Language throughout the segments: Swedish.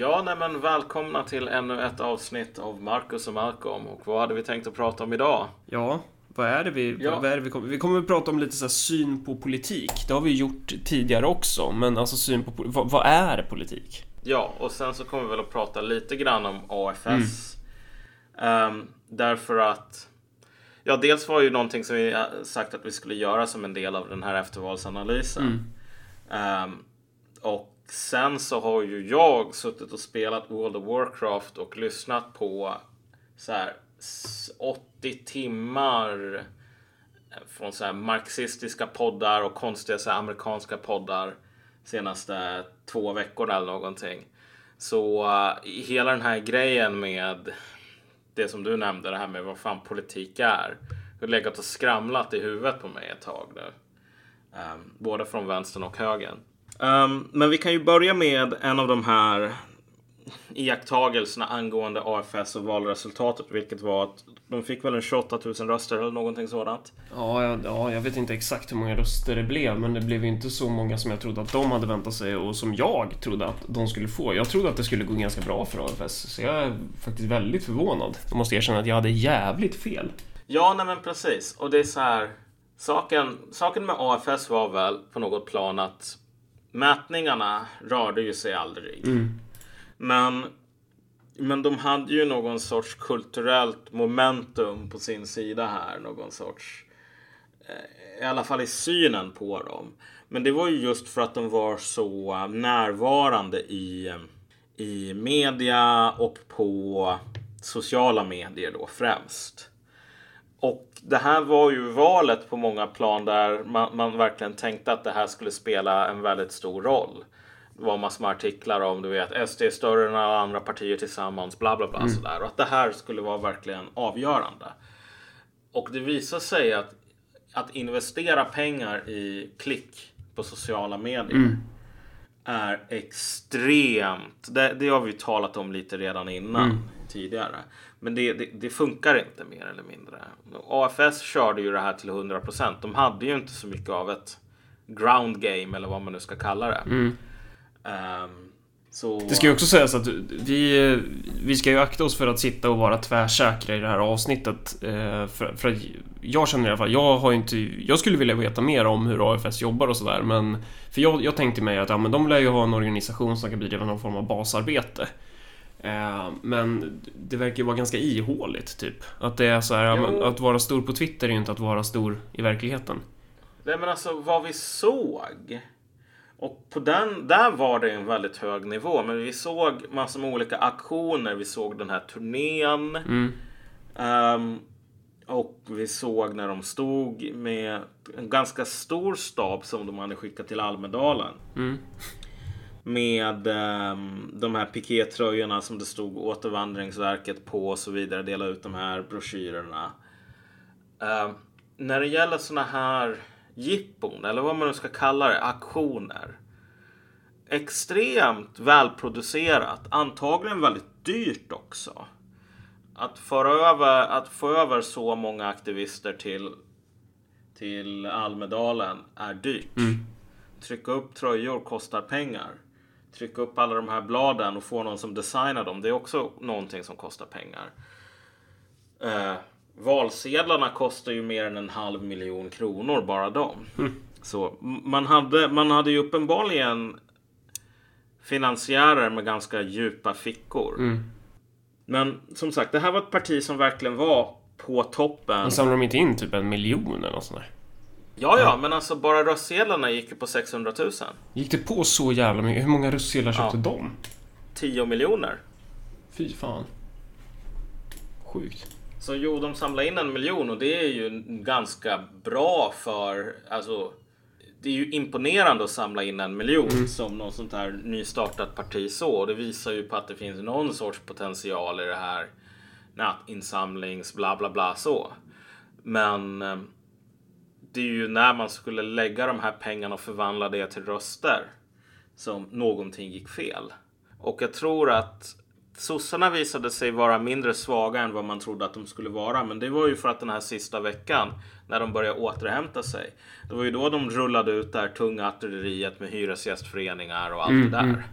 Ja, nej men välkomna till ännu ett avsnitt av Marcus och Malcolm. Och vad hade vi tänkt att prata om idag? Ja, vad är det vi, Ja. vad är vi kommer... Vi kommer att prata om lite så syn på politik. Det har vi gjort tidigare också, men alltså syn på... Vad, vad är politik? Ja, och sen så kommer vi väl att prata lite grann om AFS. Ehm, därför att Ja, dels var ju någonting som vi eh, sagt att vi skulle göra som en del av den här eftervalsanalysen. Ehm, och sen så har ju jag suttit och spelat World of Warcraft och lyssnat på så här 80 timmar från så här marxistiska poddar och konstiga så här amerikanska poddar senaste två veckorna eller någonting. Så eh, hela den här grejen med det som du nämnde, det här med vad fan politik är. Det har legat och skramlat i huvudet på mig ett tag nu. Um, både från vänstern och högern. Ehm, men vi kan ju börja med en av de här iakttagelserna angående AFS och valresultatet, vilket var att de fick väl en 28 000 röster eller någonting sådant. Ja, jag, ja, jag vet inte exakt hur många röster det blev, men det blev ju inte så många som jag trodde att de hade väntat sig och som jag trodde att de skulle få. Jag trodde att det skulle gå ganska bra för AFS, så jag är faktiskt väldigt förvånad. Jag måste erkänna att jag hade jävligt fel. Ja, nej men precis. Och det är så här. Saken, saken med AFS var väl på något plan att mätningarna rörde ju sig aldrig. Men, men de hade ju någon sorts kulturellt momentum på sin sida här. Någon sorts, eh, i alla fall i synen på dem. Men det var ju just för att de var så närvarande i, i media och på sociala medier då främst. Och det här var ju valet på många plan där man, man verkligen tänkte att det här skulle spela en väldigt stor roll. Det var massor med artiklar om du vet SD är större än alla andra partier tillsammans, bla bla bla sådär. Och att det här skulle vara verkligen avgörande. Och det visar sig att, att investera pengar i klick på sociala medier är extremt, det, det har vi talat om lite redan innan tidigare. Men det, det, det funkar inte mer eller mindre. AFS körde ju det här till 100%. De hade ju inte så mycket av ett ground game eller vad man nu ska kalla det. Ehm, så... Det ska ju också sägas att vi, vi ska ju akta oss för att sitta och vara tvärsäkra i det här avsnittet. eh, För, för jag känner i alla fall, jag har inte... Jag skulle vilja veta mer om hur AFS jobbar och sådär men... För jag, jag tänkte mig att ja, men de lär ju ha en organisation som kan bedriva någon form av basarbete. Eh, Men det verkar ju vara ganska ihåligt typ. Att det är så här, att vara stor på Twitter är ju inte att vara stor i verkligheten. Nej men alltså vad vi såg. Och på den, där var det en väldigt hög nivå. Men vi såg massor med olika aktioner. Vi såg den här turnén. Mm. Ehm, och vi såg när de stod med en ganska stor stab som de hade skickat till Almedalen. Mm. Med ehm, de här pikétröjorna som det stod återvandringsverket på och så vidare. Dela ut de här broschyrerna. Ehm, när det gäller såna här jippon eller vad man nu ska kalla det, aktioner. Extremt välproducerat, antagligen väldigt dyrt också. Att föra över, att få över så många aktivister till, till Almedalen är dyrt. Trycka upp tröjor kostar pengar. Trycka upp alla de här bladen och få någon som designar dem, det är också någonting som kostar pengar. Eh, valsedlarna kostar ju mer än en halv miljon kronor bara de. Så m- man hade, man hade ju uppenbarligen finansiärer med ganska djupa fickor. Men som sagt, det här var ett parti som verkligen var på toppen. Men samlar de inte in typ en miljon eller något sånt där? Ja, ja, men alltså bara röstsedlarna gick ju på 600 000. Gick det på så jävla mycket? Hur många röstsedlar köpte Ja. de? 10 miljoner. Fy fan. Sjukt. Så jo, de samlade in en miljon och det är ju ganska bra för, alltså, det är ju imponerande att samla in en miljon som något sånt här nystartat parti så. Och det visar ju på att det finns någon sorts potential i det här nätinsamlings bla bla bla så. Men eh, det är ju när man skulle lägga de här pengarna och förvandla det till röster som någonting gick fel. Och jag tror att sossarna visade sig vara mindre svaga än vad man trodde att de skulle vara. Men det var ju för att den här sista veckan när de började återhämta sig. Det var ju då de rullade ut det här tunga artilleriet med hyresgästföreningar och allt det där.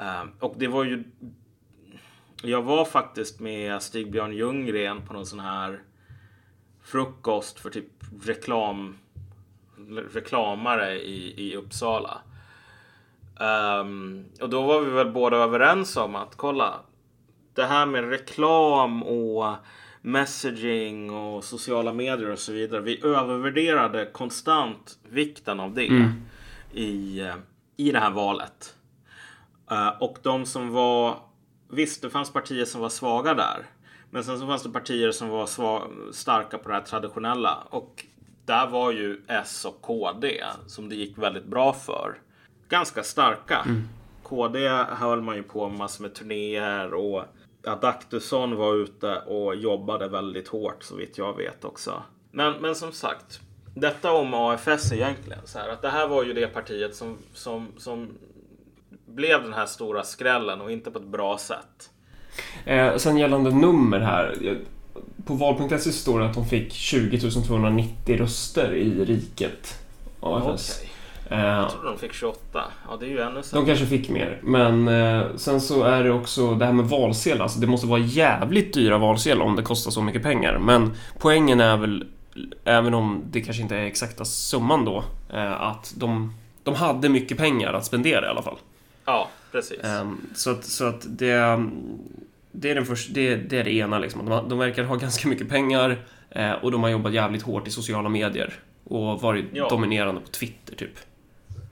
Uh, och det var ju... Jag var faktiskt med Stig-Björn Ljunggren på någon sån här frukost för typ reklam reklamare i, i Uppsala. Um, och då var vi väl båda överens om att kolla, det här med reklam och messaging och sociala medier och så vidare. Vi övervärderade konstant vikten av det mm. i, i det här valet. Uh, och de som var, visst det fanns partier som var svaga där. Men sen så fanns det partier som var starka på det här traditionella. Och där var ju S och KD som det gick väldigt bra för. Ganska starka. Mm. KD höll man ju på massor med turnéer och Adaktusson var ute och jobbade väldigt hårt så vitt jag vet också. Men, men som sagt, detta om AFS egentligen. Så här, att det här var ju det partiet som, som, som blev den här stora skrällen och inte på ett bra sätt. Eh, sen gällande nummer här. På val.se står det att de fick 20 290 röster i riket. AFS. Okay. Eh, jag trodde de fick 28. Ja, det är ju ännu sämre. De kanske fick mer. Men eh, sen så är det också det här med valsedlar. Alltså, det måste vara jävligt dyra valsedlar om det kostar så mycket pengar. Men poängen är väl, även om det kanske inte är exakta summan då, eh, att de, de hade mycket pengar att spendera i alla fall. Ja, precis. Ehm, så att, så att det, det, är den första, det, det är det ena liksom. De, de verkar ha ganska mycket pengar och de har jobbat jävligt hårt i sociala medier och varit ja. dominerande på Twitter typ.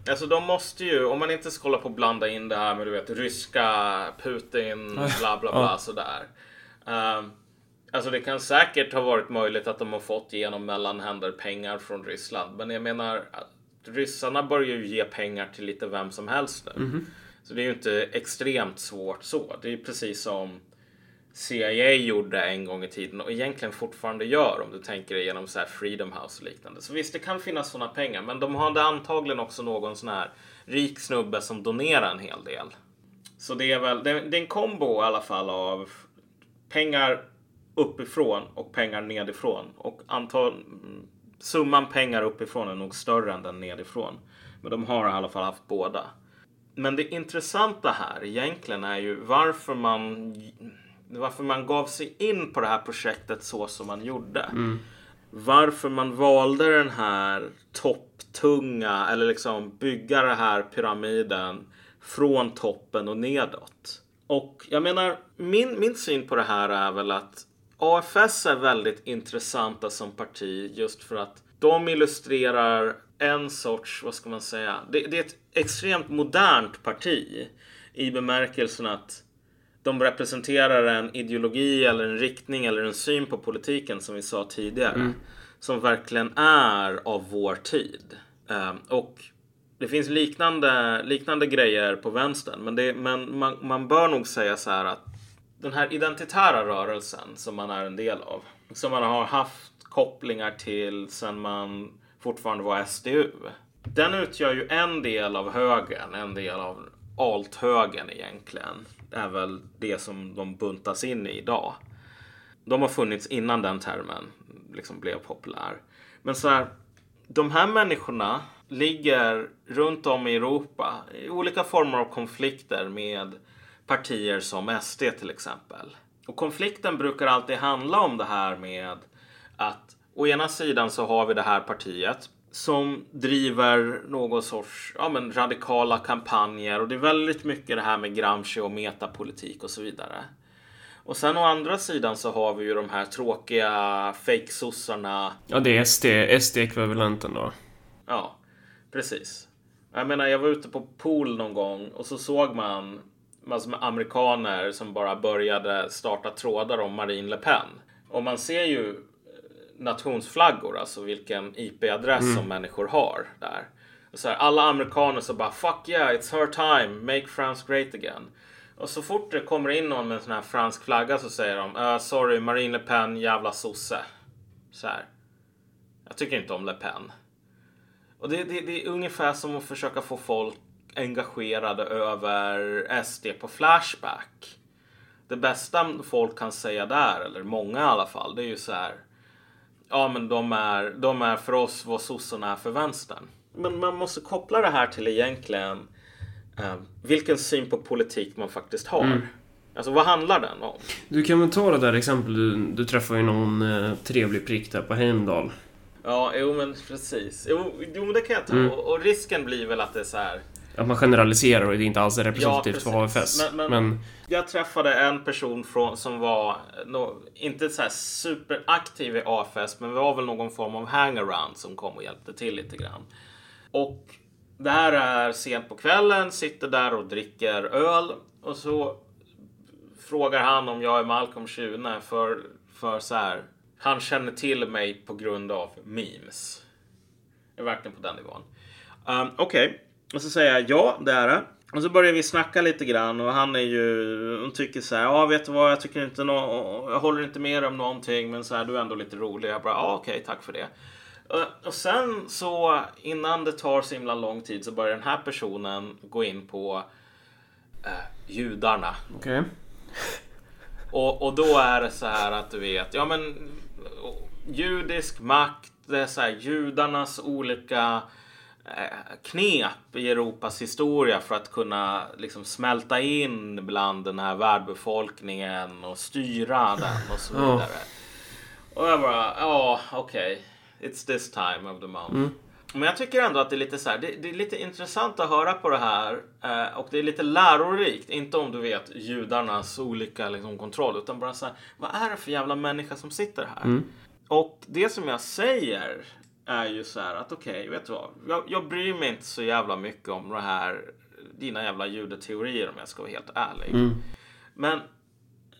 Alltså de måste ju, om man inte ska hålla på och blanda in det här med du vet ryska Putin, bla bla bla ja. sådär. Uh, alltså det kan säkert ha varit möjligt att de har fått genom mellanhänder pengar från Ryssland. Men jag menar, ryssarna börjar ju ge pengar till lite vem som helst nu. Mm -hmm. Så det är ju inte extremt svårt så. Det är ju precis som CIA gjorde en gång i tiden och egentligen fortfarande gör om du tänker igenom så här Freedom House och liknande. Så visst, det kan finnas sådana pengar, men de hade antagligen också någon sån här rik snubbe som donerar en hel del. Så det är väl, det är en kombo i alla fall av pengar uppifrån och pengar nedifrån. Och antal, summan pengar uppifrån är nog större än den nedifrån. Men de har i alla fall haft båda. Men det intressanta här egentligen är ju varför man varför man gav sig in på det här projektet så som man gjorde. Mm. Varför man valde den här topptunga eller liksom bygga den här pyramiden från toppen och nedåt. Och jag menar, min, min syn på det här är väl att AFS är väldigt intressanta som parti just för att de illustrerar en sorts, vad ska man säga, det, det är ett extremt modernt parti i bemärkelsen att de representerar en ideologi eller en riktning eller en syn på politiken som vi sa tidigare. Mm. Som verkligen är av vår tid. Um, och det finns liknande, liknande grejer på vänstern. Men, det, men man, man bör nog säga så här att den här identitära rörelsen som man är en del av. Som man har haft kopplingar till sen man fortfarande var SDU. Den utgör ju en del av högern, en del av alt-högern egentligen Det är väl det som de buntas in i idag. De har funnits innan den termen liksom blev populär. Men så här, de här människorna ligger runt om i Europa i olika former av konflikter med partier som SD till exempel. Och konflikten brukar alltid handla om det här med att å ena sidan så har vi det här partiet som driver någon sorts ja, men radikala kampanjer och det är väldigt mycket det här med Gramsci och metapolitik och så vidare. Och sen å andra sidan så har vi ju de här tråkiga fake-sossarna. Ja, det är SD, SD-ekvivalenten då. Ja, precis. Jag menar, jag var ute på pool någon gång och så såg man massor med amerikaner som bara började starta trådar om Marine Le Pen. Och man ser ju nationsflaggor, alltså vilken IP-adress mm. som människor har där. så här, alla amerikaner så bara fuck yeah, it's her time, make France great again. Och så fort det kommer in någon med en sån här fransk flagga så säger de uh, sorry, Marine Le Pen, jävla sosse. Så här. Jag tycker inte om Le Pen. Och det, det, det är ungefär som att försöka få folk engagerade över SD på Flashback. Det bästa folk kan säga där, eller många i alla fall, det är ju så här ja men de är, de är för oss vad sossarna är för vänstern. Men man måste koppla det här till egentligen eh, vilken syn på politik man faktiskt har. Mm. Alltså vad handlar den om? Du kan väl ta det där exempel, du, du träffar ju någon eh, trevlig prick där på Heimdal. Ja, jo men precis. Jo, jo men det kan jag ta. Mm. Och, och risken blir väl att det är så här. Att man generaliserar och det inte alls är representativt Ja, för. AFS. Men- Men, men- Jag träffade en person från, som var nå, inte så här superaktiv i AFS, men var väl någon form av hangaround som kom och hjälpte till lite grann. Och det här är sent på kvällen, sitter där och dricker öl och så frågar han om jag är Malcolm Schune för, för så här. Han känner till mig på grund av memes. Jag är verkligen på den nivån. Um, Okej, och så säger jag ja, det är det. Och så börjar vi snacka lite grann och han är ju, han tycker så här, ja vet du vad, jag tycker inte nå, jag håller inte med om någonting men så här, du är ändå lite rolig. Jag bara, ja okej, tack för det. Och- sen så innan det tar så himla lång tid så börjar den här personen gå in på eh, judarna. okej. Och, och då är det så här att du vet, ja men judisk makt, det är så här judarnas olika knep i Europas historia för att kunna liksom smälta in bland den här värdbefolkningen och styra den och så vidare. Och jag bara, ja okej, it's this time of the month. Men jag tycker ändå att det är lite så här, det, det är lite intressant att höra på det här eh, och det är lite lärorikt. Inte om du vet judarnas olika liksom, kontroll utan bara så här, vad är det för jävla människa som sitter här? Och det som jag säger är ju så här att okej, vet du vad? Jag, jag bryr mig inte så jävla mycket om det här, dina jävla judeteorier om jag ska vara helt ärlig. Men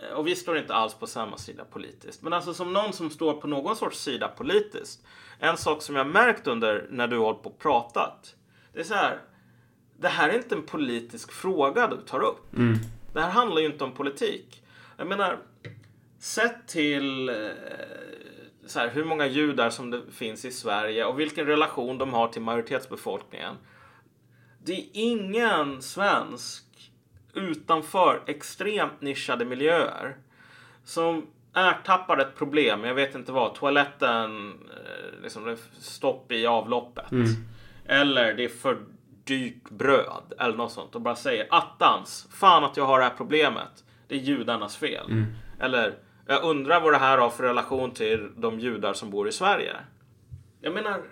Eh, och vi står inte alls på samma sida politiskt. Men alltså som någon som står på någon sorts sida politiskt. En sak som jag märkt under när du har hållit på och pratat. Det är så här. Det här är inte en politisk fråga du tar upp. Det här handlar ju inte om politik. Jag menar, sett till eh, så här, hur många judar som det finns i Sverige och vilken relation de har till majoritetsbefolkningen. Det är ingen svensk utanför extremt nischade miljöer som ertappar ett problem, jag vet inte vad, toaletten, eh, liksom stopp i avloppet. Eller det är för dyrt bröd eller något sånt och bara säger attans, fan att jag har det här problemet. Det är judarnas fel. Eller jag undrar vad det här har för relation till de judar som bor i Sverige. Jag menar,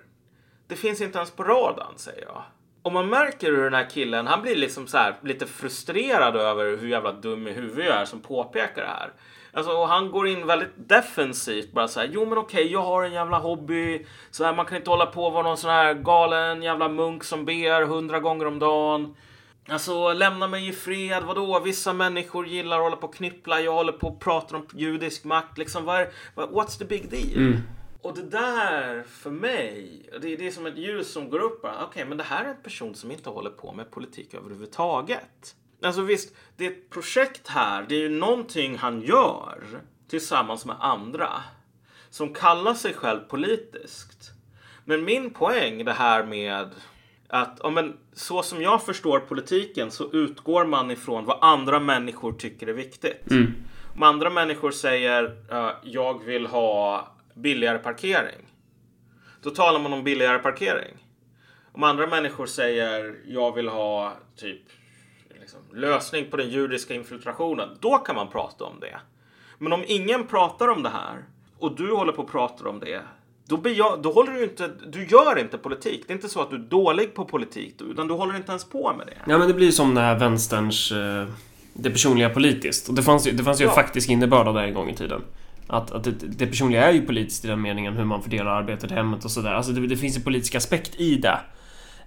det finns inte ens på radarn säger jag. Och man märker hur den här killen, han blir liksom så här lite frustrerad över hur jävla dum i huvudet jag är som påpekar det här. Alltså, och han går in väldigt defensivt bara så här, jo men okej, jag har en jävla hobby. Så här, man kan inte hålla på och vara någon sån här galen jävla munk som ber hundra gånger om dagen. Alltså lämna mig i fred, vadå? Vissa människor gillar att hålla på och knyppla, jag håller på och pratar om judisk makt. Liksom, vad what's the big deal? Och det där för mig, det, det är som ett ljus som går upp. Okej, men det här är en person som inte håller på med politik överhuvudtaget. Alltså visst, det är ett projekt här. Det är ju någonting han gör tillsammans med andra som kallar sig själv politiskt. Men min poäng det här med att ja, men, så som jag förstår politiken så utgår man ifrån vad andra människor tycker är viktigt. Om andra människor säger uh, jag vill ha billigare parkering. Då talar man om billigare parkering. Om andra människor säger jag vill ha typ liksom, lösning på den judiska infiltrationen. Då kan man prata om det. Men om ingen pratar om det här och du håller på och pratar om det. Då, blir jag, då håller du inte, du gör inte politik. Det är inte så att du är dålig på politik, utan du håller inte ens på med det. Ja, men det blir som den här vänsterns... Eh, det personliga politiskt. Och det fanns ju, det fanns ju en Ja. faktisk innebörd av det en gång i tiden. Att, att det, det personliga är ju politiskt i den meningen hur man fördelar arbetet hemmet och sådär. Alltså det, det finns en politisk aspekt i det.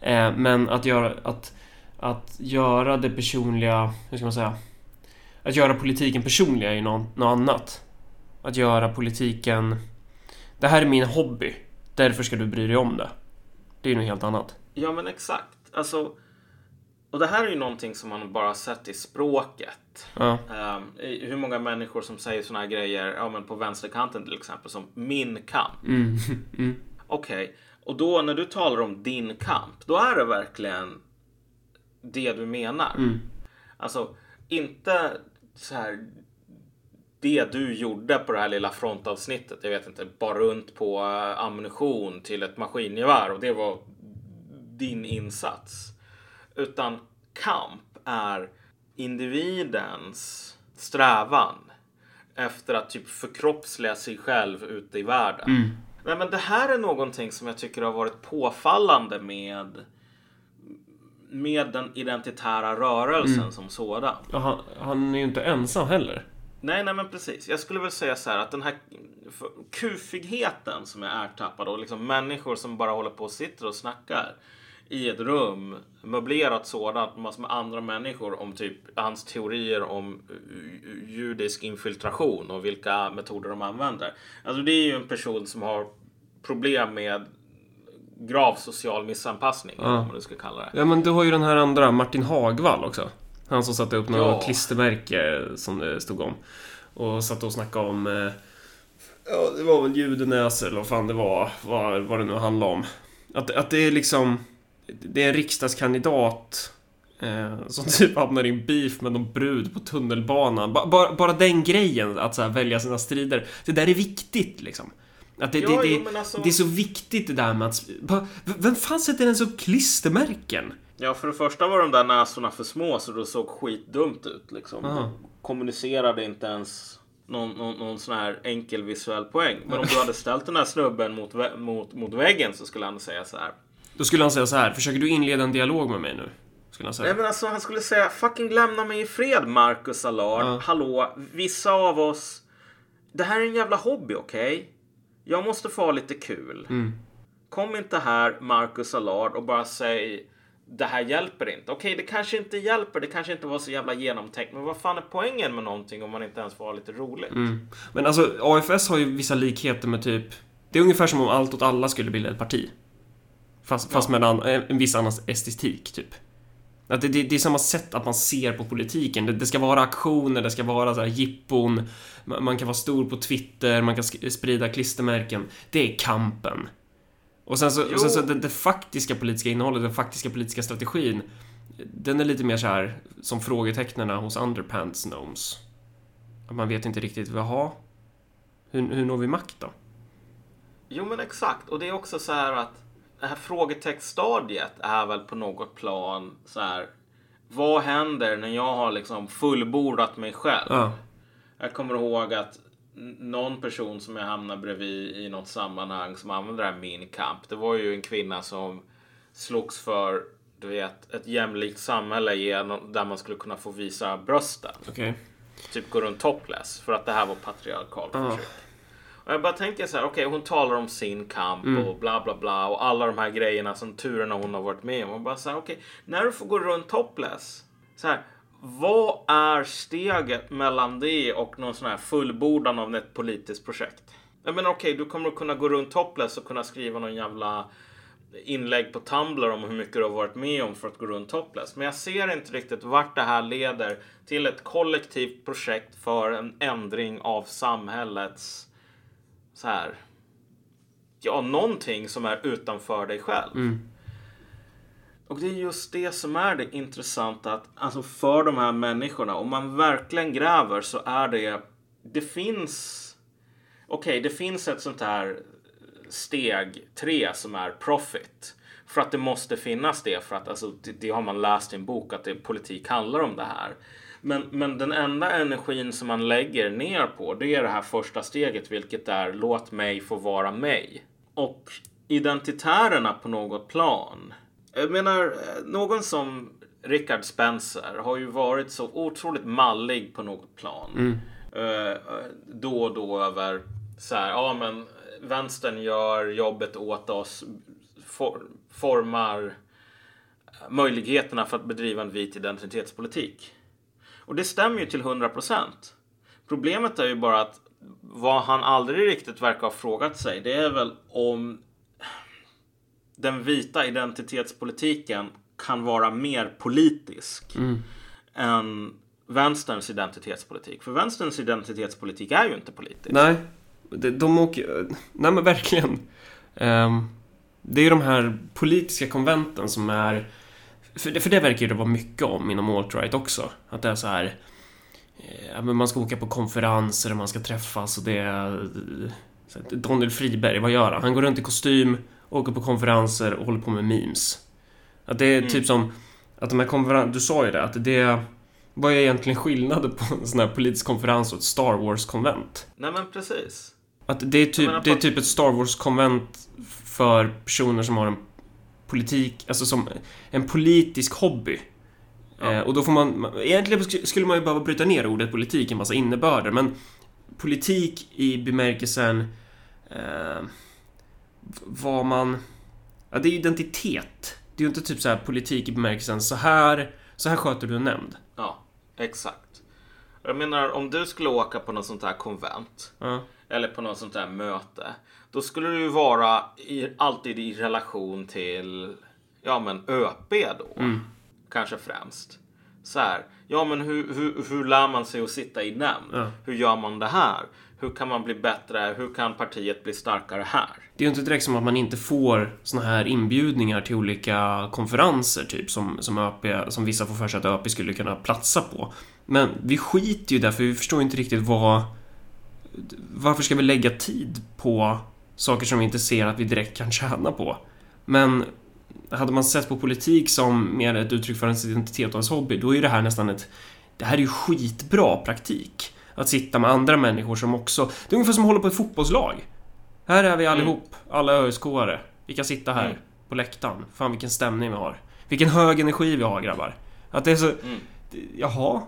Eh, men att göra, att, att göra det personliga... Hur ska man säga? Att göra politiken personlig är ju något, något annat. Att göra politiken... Det här är min hobby. Därför ska du bry dig om det. Det är ju något helt annat. Ja, men exakt. Alltså, och det här är ju någonting som man bara har sett i språket. Ja. I hur många människor som säger såna här grejer, ja men på vänsterkanten till exempel, som min kamp. Mm. Mm. Okej, och då när du talar om din kamp, då är det verkligen det du menar. Mm. Alltså, inte så här det du gjorde på det här lilla frontavsnittet. Jag vet inte, bara runt på eh, ammunition till ett maskingevär och det var din insats. Utan kamp är individens strävan efter att typ förkroppsliga sig själv ute i världen. Mm. Nej, men det här är någonting som jag tycker har varit påfallande med med den identitära rörelsen Mm. som sådan. Ja, han, han är ju inte ensam heller. Nej, nej men precis. Jag skulle väl säga så här att den här kufigheten som är ertappad och liksom människor som bara håller på och sitter och snackar i ett rum, möblerat sådant, massor med andra människor om typ hans teorier om judisk infiltration och vilka metoder de använder. Alltså det är ju en person som har problem med grav social missanpassning, eller vad man nu ska kalla det. Ja, men du har ju den här andra, Martin Hagvall också. Han som satte upp något Ja. klistermärke som det stod om. Och satt och snackade om... Eh, ja, det var väl judenäsor eller vad fan det var. Vad, vad det nu handlade om. Att, att det är liksom... Det är en riksdagskandidat eh, som typ hamnar i en beef med någon brud på tunnelbanan. Ba, bara, bara den grejen, att så här, välja sina strider. Det där är viktigt liksom. Att det, Ja, det, jo, det, men alltså- det är så viktigt det där med att... Vem fan sätter ens upp klistermärken? Ja, för det första var de där näsorna för små så det såg skitdumt ut. Liksom. De kommunicerade inte ens någon, någon, någon sån här enkel visuell poäng. Men om du hade ställt den här snubben mot, vä- mot, mot väggen så skulle han säga så här. Då skulle han säga så här, försöker du inleda en dialog med mig nu? Skulle han säga. Nej men alltså han skulle säga fucking lämna mig i fred Marcus Allard. Ja. Hallå, vissa av oss. Det här är en jävla hobby, okej? Jag måste få ha lite kul. Mm. Kom inte här Marcus Allard och bara säg det här hjälper inte. Okej, det kanske inte hjälper. Det kanske inte var så jävla genomtänkt. Men vad fan är poängen med någonting om man inte ens får ha lite roligt? Mm. Men alltså, AFS har ju vissa likheter med typ... Det är ungefär som om Allt åt alla skulle bilda ett parti. Fast, fast med en, en viss annan estetik, typ. Att det, det, det är samma sätt att man ser på politiken. Det, det ska vara aktioner, det ska vara så här jippon. Man, man kan vara stor på Twitter, man kan sprida klistermärken. Det är kampen. Och sen så, och sen så det, det faktiska politiska innehållet, den faktiska politiska strategin. Den är lite mer så här som frågetecknen hos Underpants Gnomes. Man vet inte riktigt, jaha, hur, hur når vi makt då? Jo men exakt. Och det är också så här att det här frågetextstadiet är väl på något plan så här. Vad händer när jag har liksom fullbordat mig själv? Ja. Jag kommer ihåg att någon person som jag hamnade bredvid i något sammanhang som använde det här minikamp. Det var ju en kvinna som slogs för du vet, ett jämlikt samhälle genom, där man skulle kunna få visa brösten. Okej. Typ gå runt topless för att det här var patriarkalt Ja. förtryck. Och jag bara tänker så här, okej hon talar om sin kamp Mm. och bla bla bla och alla de här grejerna som turerna hon har varit med om. Och bara så här, okej, när du får gå runt topless. Så här, vad är steget mellan det och någon sån här fullbordan av ett politiskt projekt? Jag menar okej, du kommer att kunna gå runt topless och kunna skriva någon jävla inlägg på Tumblr om hur mycket du har varit med om för att gå runt topless. Men jag ser inte riktigt vart det här leder till ett kollektivt projekt för en ändring av samhällets så här. Ja, någonting som är utanför dig själv. Mm. Och det är just det som är det intressanta att alltså för de här människorna, om man verkligen gräver så är det, det finns, okej det finns ett sånt här steg tre som är profit. För att det måste finnas det, för att alltså, det, det har man läst i en bok att det, politik handlar om det här. Men, men den enda energin som man lägger ner på det är det här första steget, vilket är låt mig få vara mig. Och identitärerna på något plan. Jag menar, eh, någon som Richard Spencer har ju varit så otroligt mallig på något plan. Eh, då och då över så här, ja men vänstern gör jobbet åt oss, for, formar möjligheterna för att bedriva en vit identitetspolitik. Och det stämmer ju till 100%. Problemet är ju bara att vad han aldrig riktigt verkar ha frågat sig det är väl om den vita identitetspolitiken kan vara mer politisk än vänsterns identitetspolitik. För vänsterns identitetspolitik är ju inte politisk. Nej, de, åker... Nej men verkligen. Ehm, det är ju de här politiska konventen som är... För det, för det verkar ju det vara mycket om inom alt-right också. Att det är så här... eh, Ja, men man ska åka på konferenser och man ska träffas och det är... Daniel Friberg, vad gör han? Han går runt i kostym, åker på konferenser och håller på med memes. Att det är typ som... Att de här konferenserna, du sa ju det, att det... Vad är egentligen skillnaden på en sån här politisk konferens och ett Star Wars-konvent? Nej men precis. Att det är typ, menar, det är typ ett Star Wars-konvent för personer som har en politik, alltså som en politisk hobby. Ja. Eh, och då får man, egentligen sk- skulle man ju behöva bryta ner ordet politik i en massa innebörder, men politik i bemärkelsen eh, vad man... Ja, det är identitet. Det är ju inte typ så här politik i bemärkelsen så här, så här sköter du en nämnd. Ja, exakt. Jag menar om du skulle åka på något sånt här konvent. Ja. eller på något sånt där möte. Då skulle det ju vara i, alltid i relation till ja men ÖP då. Kanske främst. Så här, ja men hur, hur, hur lär man sig att sitta i nämnd? Ja. Hur gör man det här? Hur kan man bli bättre? Hur kan partiet bli starkare här? Det är ju inte direkt som att man inte får såna här inbjudningar till olika konferenser, typ, som, som, ÖP, som vissa får för sig att ÖP skulle kunna platsa på. Men vi skiter ju där, för vi förstår ju inte riktigt vad... Varför ska vi lägga tid på saker som vi inte ser att vi direkt kan tjäna på? Men hade man sett på politik som mer ett uttryck för ens identitet och ens hobby, då är det här nästan ett... Det här är ju skitbra praktik. Att sitta med andra människor som också... Det är ungefär som att hålla på ett fotbollslag. Här är vi allihop, alla ÖSK-are. Vi kan sitta här Mm. på läktaren. Fan vilken stämning vi har. Vilken hög energi vi har grabbar. Att det är så... Mm. Jaha?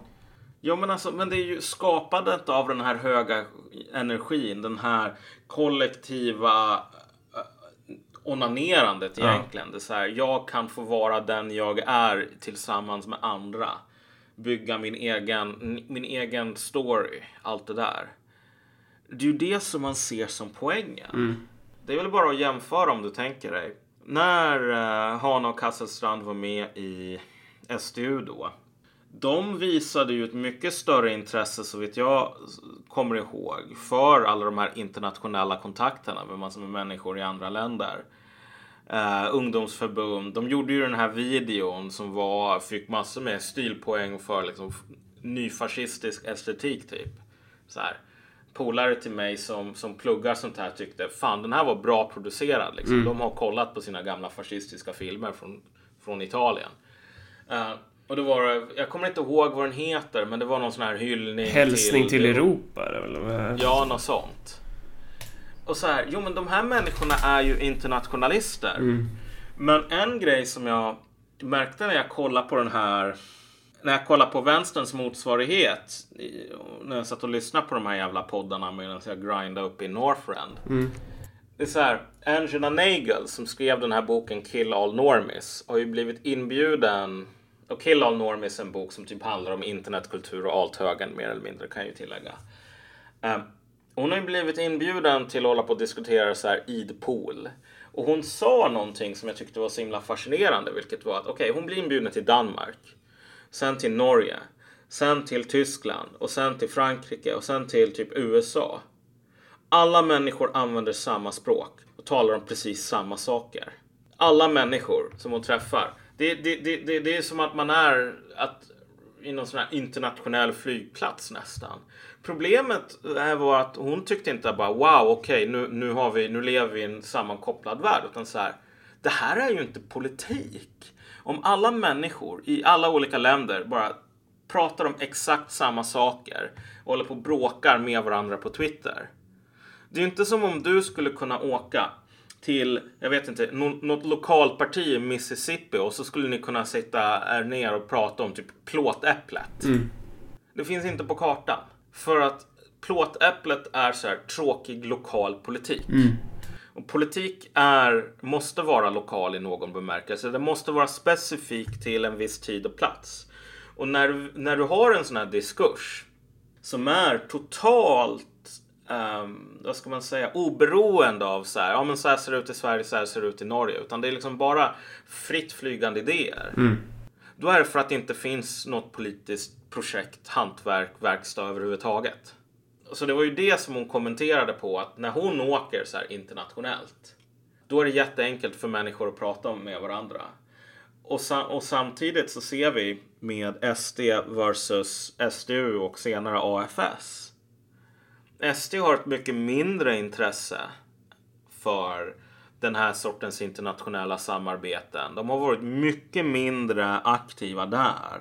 Ja men alltså, men det är ju skapandet av den här höga energin, den här kollektiva eh, onanerandet Ja. egentligen. Det är så här, jag kan få vara den jag är tillsammans med andra. Bygga min egen, min egen story, allt det där. Det är ju det som man ser som poängen. Det är väl bara att jämföra om du tänker dig. När uh, Hanna och Kasselstrand var med i SDU då. De visade ju ett mycket större intresse så vitt jag kommer ihåg för alla de här internationella kontakterna med massor med människor i andra länder. Uh, ungdomsförbund. De gjorde ju den här videon som var, fick massor med stilpoäng för liksom nyfascistisk estetik typ. Så här. Polare till mig som, som pluggar sånt här tyckte fan den här var bra producerad. Liksom. De har kollat på sina gamla fascistiska filmer från, från Italien. Eh, och då var det, jag kommer inte ihåg vad den heter, men det var någon sån här hyllning Hälsning till Europa, är det väl? Ja, något sånt. Och så här, jo men de här människorna är ju internationalister. Mm. Men en grej som jag märkte när jag kollade på den här när jag kollade på vänsterns motsvarighet när jag satt och lyssnade på de här jävla poddarna medan jag grindade upp i Northrend. Det är så här, Angela Nagel som skrev den här boken Kill All Normies har ju blivit inbjuden och Kill All Normies är en bok som typ handlar om internetkultur och althögern mer eller mindre kan jag ju tillägga. Hon har ju blivit inbjuden till att hålla på och diskutera så här idpool. Och hon sa någonting som jag tyckte var så himla fascinerande, vilket var att okej, hon blir inbjuden till Danmark, sen till Norge, sen till Tyskland och sen till Frankrike och sen till typ USA. Alla människor använder samma språk och talar om precis samma saker. Alla människor som hon träffar. Det, det, det, det, det är som att man är att, i någon sån här internationell flygplats nästan. Problemet var att hon tyckte inte bara wow, okej, nu, nu, har vi, nu lever vi i en sammankopplad värld. Utan så här, det här är ju inte politik. Om alla människor i alla olika länder bara pratar om exakt samma saker och håller på och bråkar med varandra på Twitter. Det är ju inte som om du skulle kunna åka till, jag vet inte, nå- något lokalparti i Mississippi och så skulle ni kunna sitta er ner och prata om typ plåtäpplet. Det finns inte på kartan. För att plåtäpplet är så här tråkig lokal politik. Och politik är, måste vara lokal i någon bemärkelse. Det måste vara specifik till en viss tid och plats. Och när, när du har en sån här diskurs som är totalt, ehm, vad ska man säga, oberoende av så här, ja men så här ser det ut i Sverige, så här ser det ut i Norge. Utan det är liksom bara fritt flygande idéer. Då är det för att det inte finns något politiskt projekt, hantverk, verkstad överhuvudtaget. Så det var ju det som hon kommenterade på att när hon åker så här internationellt. Då är det jätteenkelt för människor att prata om med varandra. Och, sa- och samtidigt så ser vi med SD versus SDU och senare AFS. SD har ett mycket mindre intresse för den här sortens internationella samarbeten. De har varit mycket mindre aktiva där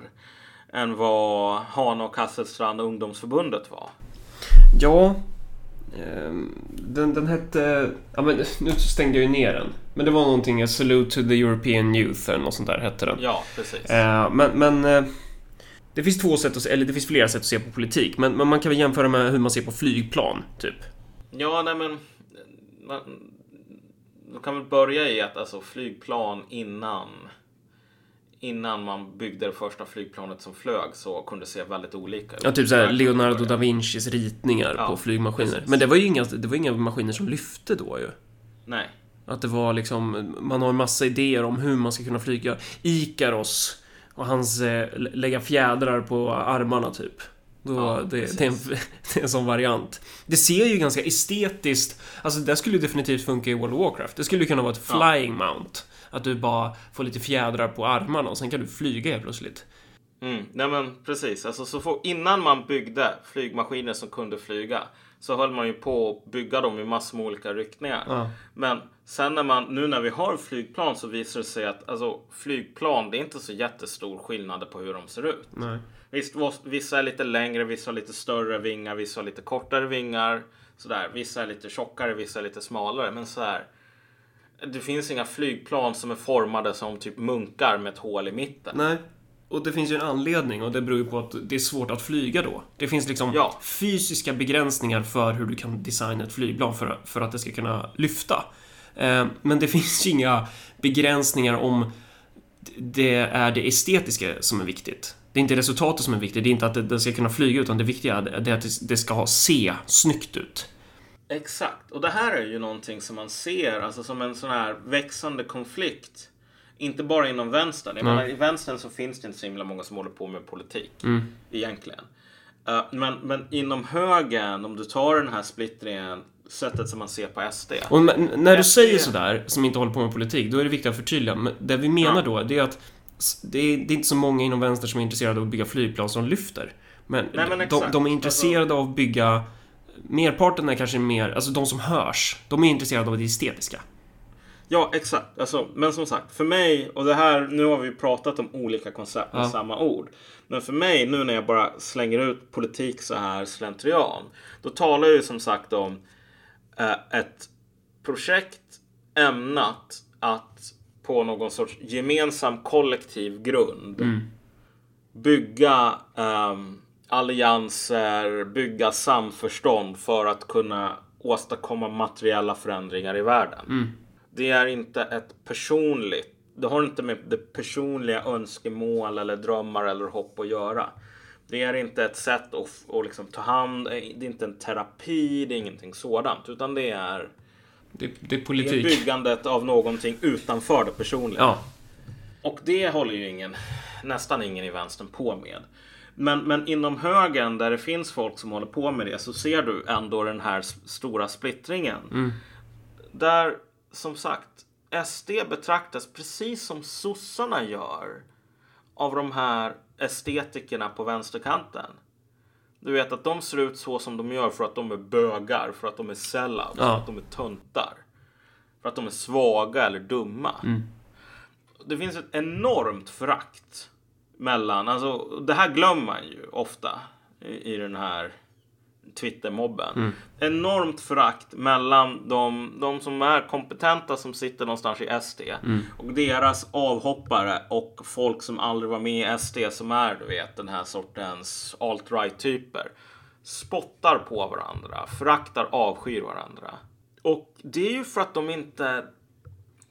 än vad Hana och Hasselstrand ungdomsförbundet var. Ja, ehm, den, den hette... Ja, men nu stängde jag ju ner den. Men det var någonting, A Salute to the European Youth eller något sånt där hette den. Ja, precis. Eh, men, men eh, det finns två sätt att se, eller det finns flera sätt att se på politik. Men, men man kan väl jämföra med hur man ser på flygplan, typ. Ja, nej men... Man, kan väl börja i att alltså flygplan innan innan man byggde det första flygplanet som flög så kunde det se väldigt olika ut. Ja, typ såhär Leonardo da Vincis ritningar Ja, på flygmaskiner. precis. Men det var ju inga, det var inga maskiner som lyfte då ju. Nej. Att det var liksom, man har en massa idéer om hur man ska kunna flyga. Ikaros och hans eh, lä- lägga fjädrar på armarna typ. Då, Ja, det, det, är en, det är en sån variant. Det ser ju ganska estetiskt, alltså det skulle definitivt funka i World of Warcraft. Det skulle ju kunna vara ett Ja. flying mount. Att du bara får lite fjädrar på armarna och sen kan du flyga helt plötsligt. Mm, nej men precis. Alltså, så får, innan man byggde flygmaskiner som kunde flyga så höll man ju på att bygga dem i massor med olika riktningar. Ja. Men sen när man, nu när vi har flygplan så visar det sig att alltså, flygplan, det är inte så jättestor skillnad på hur de ser ut. Nej. Visst, vissa är lite längre, vissa har lite större vingar, vissa har lite kortare vingar. Sådär. Vissa är lite tjockare, vissa är lite smalare. Men så här. Det finns inga flygplan som är formade som typ munkar med ett hål i mitten. Nej. Och det finns ju en anledning och det beror ju på att det är svårt att flyga då. Det finns liksom Ja. fysiska begränsningar för hur du kan designa ett flygplan för, för att det ska kunna lyfta. Eh, men det finns ju inga begränsningar om det är det estetiska som är viktigt. Det är inte resultatet som är viktigt, det är inte att det, det ska kunna flyga utan det viktiga är att det- ska se snyggt ut. Exakt. Och det här är ju någonting som man ser alltså som en sån här växande konflikt. Inte bara inom vänstern. Jag menar, I vänstern så finns det inte så himla många som håller på med politik. Egentligen. Eh, men, men inom högern, om du tar den här splittringen, sättet som man ser på SD. Och när du SD säger sådär, som inte håller på med politik, då är det viktigt att förtydliga. Men det vi menar Ja. då, det är att det är, det är inte så många inom vänster som är intresserade av att bygga flygplan som lyfter. Men, Nej, men de, de är intresserade av att bygga... Merparten är kanske mer, alltså de som hörs, de är intresserade av det estetiska. Ja, exakt. Alltså, men som sagt, för mig, och det här, nu har vi pratat om olika koncept med Ja. samma ord. Men för mig, nu när jag bara slänger ut politik så här slentrian, då talar jag ju som sagt om eh, ett projekt ämnat att på någon sorts gemensam kollektiv grund bygga ehm, allianser, bygga samförstånd för att kunna åstadkomma materiella förändringar i världen. Det är inte ett personligt, det har inte med det personliga önskemål eller drömmar eller hopp att göra. Det är inte ett sätt att, att liksom ta hand, det är inte en terapi, det är ingenting sådant. Utan det är, Det, det är det är politik. byggandet av någonting utanför det personliga. Ja. Och det håller ju ingen, nästan ingen i vänstern på med. Men, men inom högern där det finns folk som håller på med det så ser du ändå den här stora splittringen. Där som sagt SD betraktas precis som sossarna gör av de här estetikerna på vänsterkanten. Du vet att de ser ut så som de gör för att de är bögar, för att de är sellouts, för Ja. att de är töntar. För att de är svaga eller dumma. Det finns ett enormt förakt mellan, alltså det här glömmer man ju ofta i, i den här Twitter-mobben. Enormt förakt mellan de, de som är kompetenta som sitter någonstans i SD och deras avhoppare och folk som aldrig var med i SD som är du vet den här sortens alt-right typer. Spottar på varandra, föraktar, avskyr varandra. Och det är ju för att de inte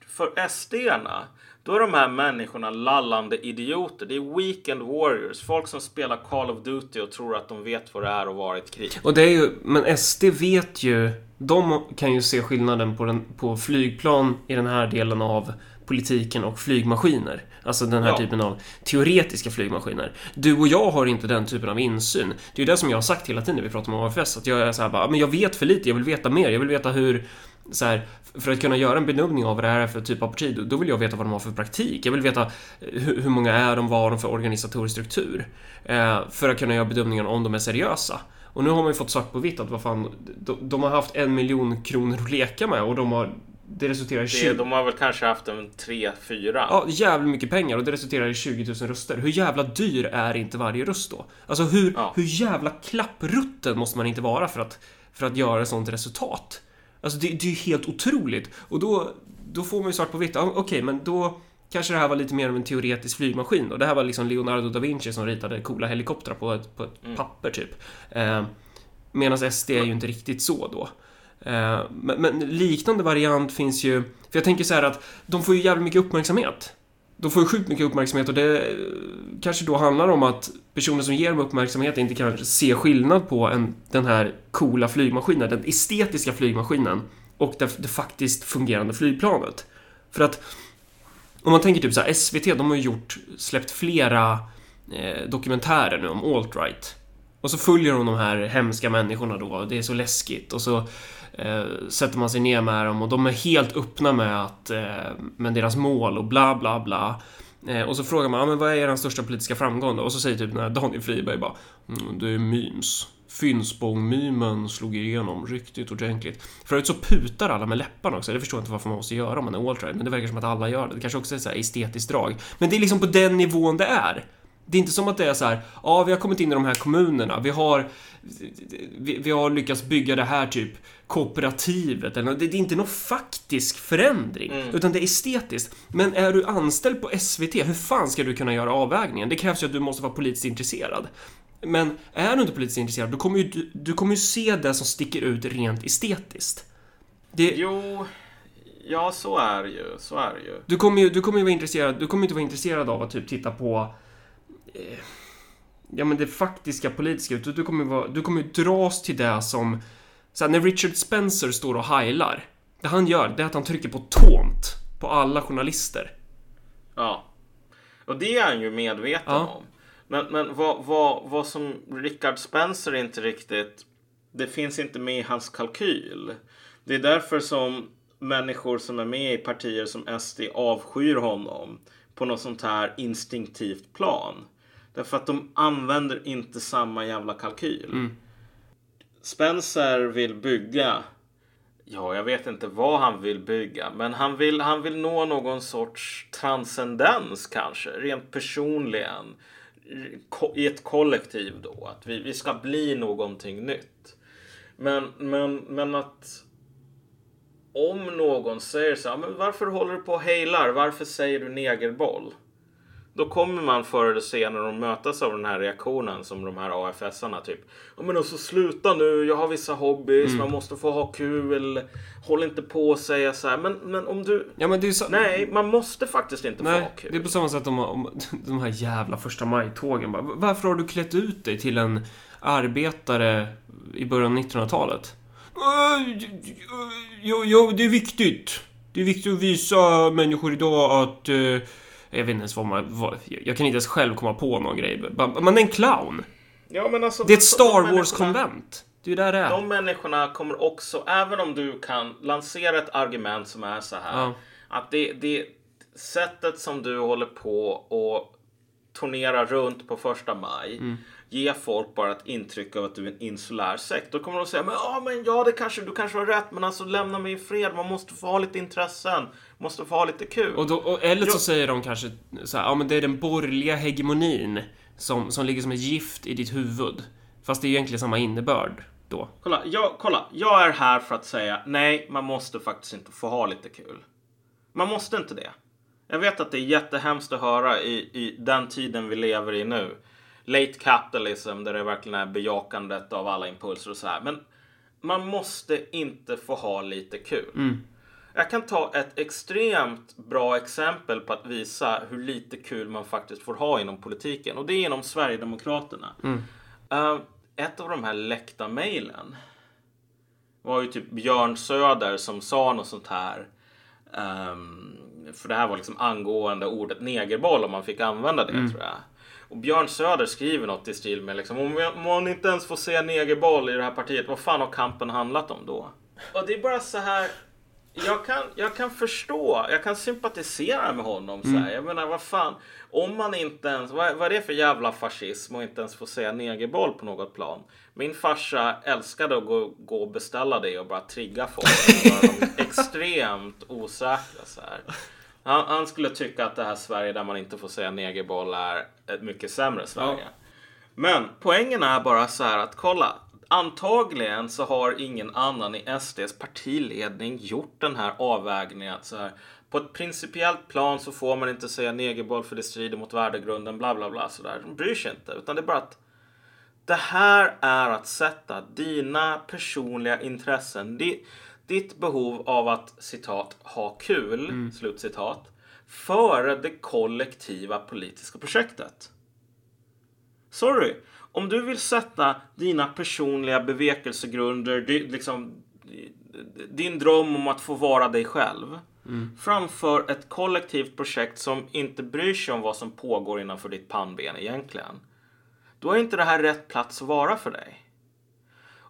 för SD-erna, då är de här människorna lallande idioter. Det är weekend warriors. Folk som spelar Call of Duty och tror att de vet vad det är att vara i ett krig. Och det är ju, men SD vet ju, de kan ju se skillnaden på, den, på flygplan i den här delen av politiken och flygmaskiner. Alltså den här Ja. typen av teoretiska flygmaskiner. Du och jag har inte den typen av insyn. Det är ju det som jag har sagt hela tiden när vi pratar om AFS, att jag är så här bara, men jag vet för lite, jag vill veta mer, jag vill veta hur så här, för att kunna göra en bedömning av vad det här är för typ av parti, då- vill jag veta vad de har för praktik. Jag vill veta hur, hur många är de, vad har de för organisatorisk struktur. Eh, för att kunna göra bedömningen om de är seriösa. Och nu har man ju fått svart på vitt att vad fan, de, de har haft en miljon kronor att leka med och de har det resulterar i Det, 20... de har väl kanske haft en 3-4. Ja, jävligt mycket pengar och det resulterar i 20 000 röster. Hur jävla dyr är inte varje röst då? Alltså hur, Ja. hur jävla klapprutten måste man inte vara för att, för att göra ett sånt resultat? Alltså det, det är ju helt otroligt. Och då, då får man ju svart på vitt. Okej, men då kanske det här var lite mer av en teoretisk flygmaskin då. Det här var liksom Leonardo da Vinci som ritade coola helikoptrar på ett, på ett papper typ. Eh, Medan SD är ju inte riktigt så då. Eh, men, men liknande variant finns ju... För jag tänker så här att de får ju jävligt mycket uppmärksamhet. De får ju sjukt mycket uppmärksamhet och det eh, kanske då handlar om att personer som ger dem uppmärksamhet inte kan se skillnad på en, den här coola flygmaskinen, den estetiska flygmaskinen och det, det faktiskt fungerande flygplanet. För att om man tänker typ så här, SVT, de har ju gjort, släppt flera eh, dokumentärer nu om alt-right. Och så följer de de här hemska människorna då, och det är så läskigt. Och så eh, sätter man sig ner med dem och de är helt öppna med att, eh, med deras mål och bla bla bla. Eh, och så frågar man, ah, men vad är er största politiska framgång då? Och så säger typ den här Daniel Friberg bara, mm, det är memes. Finspång-memen slog igenom riktigt ordentligt. Förut så putar alla med läpparna också. Det förstår jag inte varför man måste göra om man är alt-right, men det verkar som att alla gör det. Det kanske också är ett estetiskt drag. Men det är liksom på den nivån det är. Det är inte som att det är så här, ja, vi har kommit in i de här kommunerna, vi har, vi, vi har lyckats bygga det här typ kooperativet eller det, det är inte någon faktisk förändring, utan det är estetiskt. Men är du anställd på SVT, hur fan ska du kunna göra avvägningen? Det krävs ju att du måste vara politiskt intresserad. Men är du inte politiskt intresserad, då kommer ju, du, du kommer ju se det som sticker ut rent estetiskt. Det, Jo, ja så är det ju. Så är det ju. du kommer ju, du kommer ju vara intresserad, du kommer inte vara intresserad av att typ titta på eh, Ja men det faktiska politiska, du, du kommer ju vara, du kommer ju dras till det som så här, när Richard Spencer står och heilar Det han gör, det är att han trycker på tånt på alla journalister. Ja. Och det är han ju medveten Ja. om. Men, men vad, vad, vad som Richard Spencer inte riktigt... Det finns inte med i hans kalkyl. Det är därför som människor som är med i partier som SD avskyr honom på något sånt här instinktivt plan. Därför att de använder inte samma jävla kalkyl. Spencer vill bygga Ja, jag vet inte vad han vill bygga, men han vill, han vill nå någon sorts transcendens kanske, rent personligen. I ett kollektiv då, att vi, vi ska bli någonting nytt. Men, men, men att om någon säger så här, men varför håller du på och hejlar? Varför säger du negerboll? Då kommer man förr eller senare att mötas av den här reaktionen som de här AFS-arna typ. Ja men alltså sluta nu, jag har vissa hobbys, man måste få ha kul. Håll inte på och säga så här. Men, men om du... Ja men det är så... Nej, man måste faktiskt inte få ha Nej, kul. det är på samma sätt om, om de här jävla första maj-tågen. Varför har du klätt ut dig till en arbetare i början av 1900-talet? Ja, ja, det är viktigt. Det är viktigt att visa människor idag att... Jag vet inte ens vad man... Vad, jag kan inte ens själv komma på någon grej. Man är en clown. Ja, men alltså, Det är ett Star Wars-konvent. Det är där det är. De människorna kommer också, även om du kan lansera ett argument som är så här. Ja. Att det, det sättet som du håller på och turnera runt på första maj. Mm. Ge folk bara ett intryck av att du är en insulär sekt. Då kommer de säga, men ja, men ja, det kanske, du kanske har rätt, men alltså lämna mig i fred. Man måste få ha lite intressen. Måste få ha lite kul. Och då, och, eller så Ja. säger de kanske så här, ja men det är den borgerliga hegemonin som, som ligger som ett gift i ditt huvud. Fast det är ju egentligen samma innebörd då. Kolla jag, kolla, jag är här för att säga nej, man måste faktiskt inte få ha lite kul. Man måste inte det. Jag vet att det är jättehemskt att höra i, i den tiden vi lever i nu. Late capitalism, där det verkligen är bejakandet av alla impulser och så här. Men man måste inte få ha lite kul. Jag kan ta ett extremt bra exempel på att visa hur lite kul man faktiskt får ha inom politiken. Och det är inom Sverigedemokraterna. Eh, ett av de här läckta mejlen var ju typ Björn Söder som sa något sånt här. ehm, för det här var liksom angående ordet negerboll om man fick använda det tror jag. Och Björn Söder skriver något i stil med liksom om jag- om man inte ens får se negerboll i det här partiet, vad fan har kampen handlat om då? Och det är bara så här. Jag kan, jag kan förstå, jag kan sympatisera med honom. Så här. Jag menar, vad fan. Om man inte ens, vad, vad är det för jävla fascism och inte ens få säga negerboll på något plan? Min farsa älskade att gå, gå och beställa det och bara trigga folk. Dem extremt osäkra så här. Han, han skulle tycka att det här Sverige där man inte får säga negerboll är ett mycket sämre Sverige. Ja. Men poängen är bara så här att kolla. Antagligen så har ingen annan i SDs partiledning gjort den här avvägningen. Att så här, på ett principiellt plan så får man inte säga negerboll för det strider mot värdegrunden. Bla bla bla sådär. De bryr sig inte. Utan det är bara att det här är att sätta dina personliga intressen, di- ditt behov av att citat ha kul, slutcitat, före det kollektiva politiska projektet. Sorry, om du vill sätta dina personliga bevekelsegrunder, liksom, din dröm om att få vara dig själv framför ett kollektivt projekt som inte bryr sig om vad som pågår innanför ditt pannben egentligen. Då är inte det här rätt plats att vara för dig.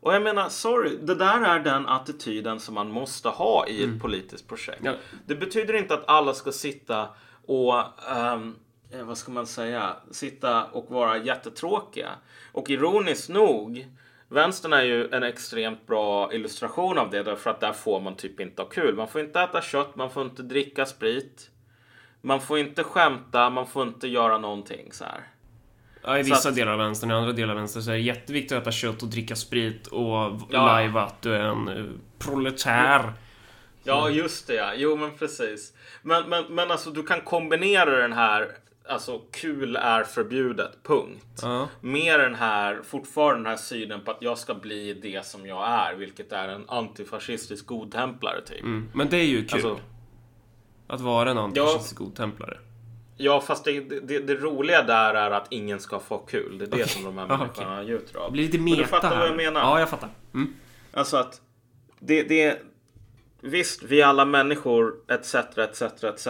Och jag menar, sorry, det där är den attityden som man måste ha i ett politiskt projekt. Ja. Det betyder inte att alla ska sitta och, eh, vad ska man säga, sitta och vara jättetråkiga. Och ironiskt nog, vänstern är ju en extremt bra illustration av det därför att där får man typ inte ha kul. Man får inte äta kött, man får inte dricka sprit. Man får inte skämta, man får inte göra någonting så här. Ja, I vissa att- delar av vänstern, i andra delar av vänstern så är det jätteviktigt att äta kött och dricka sprit och Ja. lajva att du är en eh, proletär. Ja, just det ja. Jo, men precis. Men, men, men alltså du kan kombinera den här, alltså kul är förbjudet, punkt. Ja. Med den här, fortfarande den här synen på att jag ska bli det som jag är, vilket är en antifascistisk godtemplare typ. Mm. Men det är ju kul. Alltså, Att vara en antifascistisk godtemplare. Ja, fast det, det, det roliga där är att ingen ska få kul. Det är det som de här människorna njuter av. Det blir lite Men meta du fattar här. vad jag menar? Ja, jag fattar. Mm. Alltså att det, det Visst, vi är alla människor etc, etc, etc.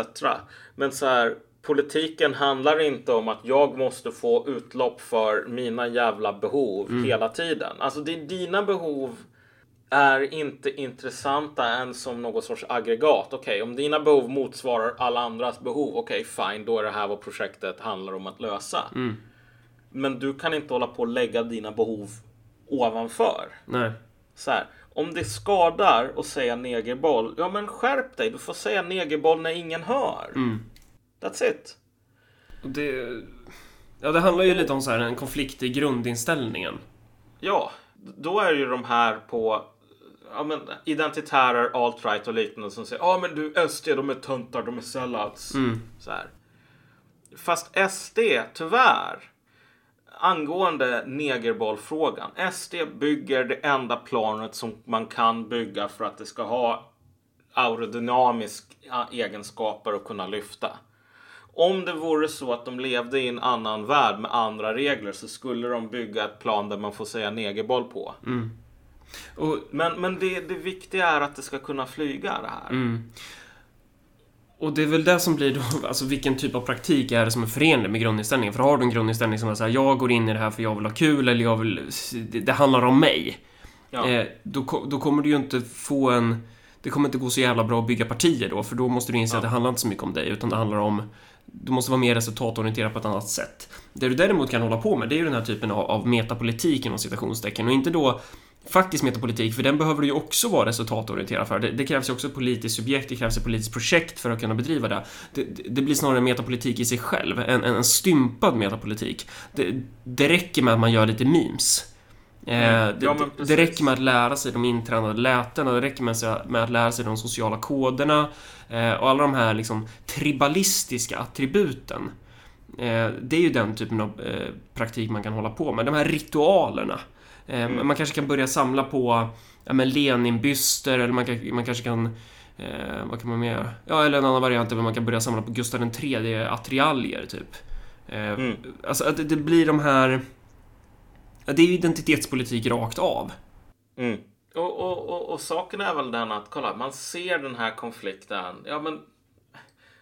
Men så här, politiken handlar inte om att jag måste få utlopp för mina jävla behov hela tiden. Alltså det, dina behov är inte intressanta än som något sorts aggregat. Okej, om dina behov motsvarar alla andras behov, okej fine, då är det här vad projektet handlar om att lösa. Men du kan inte hålla på och lägga dina behov ovanför. Nej. Så här, om det skadar att säga negerboll, ja men skärp dig. Du får säga negerboll när ingen hör. That's it. Det, ja, det handlar ju lite om så här, en konflikt i grundinställningen. Ja, då är ju de här på ja, men, identitärer, alt-right och liknande som säger ja men du SD, de är töntar, de är sellouts. Så här. Fast SD, tyvärr, angående negerbollfrågan. SD bygger det enda planet som man kan bygga för att det ska ha aerodynamiska egenskaper och kunna lyfta. Om det vore så att de levde i en annan värld med andra regler så skulle de bygga ett plan där man får säga negerboll på. Och Men, men det, det viktiga är att det ska kunna flyga det här. Och det är väl det som blir då, alltså vilken typ av praktik är det som är förenlig med grundinställningen? För har du en grundinställning som är såhär, jag går in i det här för jag vill ha kul eller jag vill, det, det handlar om mig. Ja. Eh, då, då kommer du ju inte få en, det kommer inte gå så jävla bra att bygga partier då, för då måste du inse att det handlar inte så mycket om dig, utan det handlar om du måste vara mer resultatorienterad på ett annat sätt. Det du däremot kan hålla på med, det är ju den här typen av, av metapolitik inom citationstecken och inte då faktisk metapolitik, för den behöver du ju också vara resultatorienterad för. Det, det krävs ju också ett politiskt subjekt, det krävs ett politiskt projekt för att kunna bedriva det. Det, det, blir snarare en metapolitik i sig själv, en, en, en stympad metapolitik. Det, det räcker med att man gör lite memes. Eh, Mm. det, Ja, det räcker med att lära sig de intränade lätena, det räcker med, att lära sig de sociala koderna eh, och alla de här liksom tribalistiska attributen. Eh, det är ju den typen av praktik man kan hålla på med. De här ritualerna. Eh, Mm. Man kanske kan börja samla på ja, men Leninbyster eller man, kan, man kanske kan eh, vad kan man mer? Ja, eller en annan variant är att man kan börja samla på Gustav III attiraljer, typ. Eh, Mm. Alltså att det, det blir de här... Det är ju identitetspolitik rakt av. Mm. Och, och, och, och saken är väl den att, kolla, man ser den här konflikten. Ja, men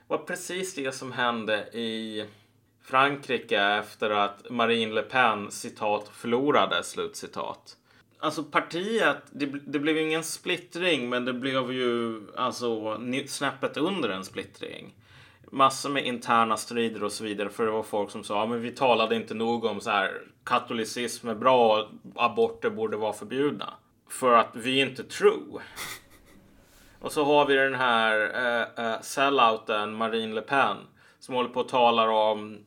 var precis det som hände i Frankrike efter att Marine Le Pen citat förlorade slutcitat. Alltså partiet, det, det blev ju ingen splittring men det blev ju alltså snäppet under en splittring. massor med interna strider och så vidare. För det var folk som sa, ja, men vi talade inte nog om så här katolicism är bra och aborter borde vara förbjudna. För att vi är inte true. Och så har vi den här uh, uh, sellouten Marine Le Pen som håller på och talar om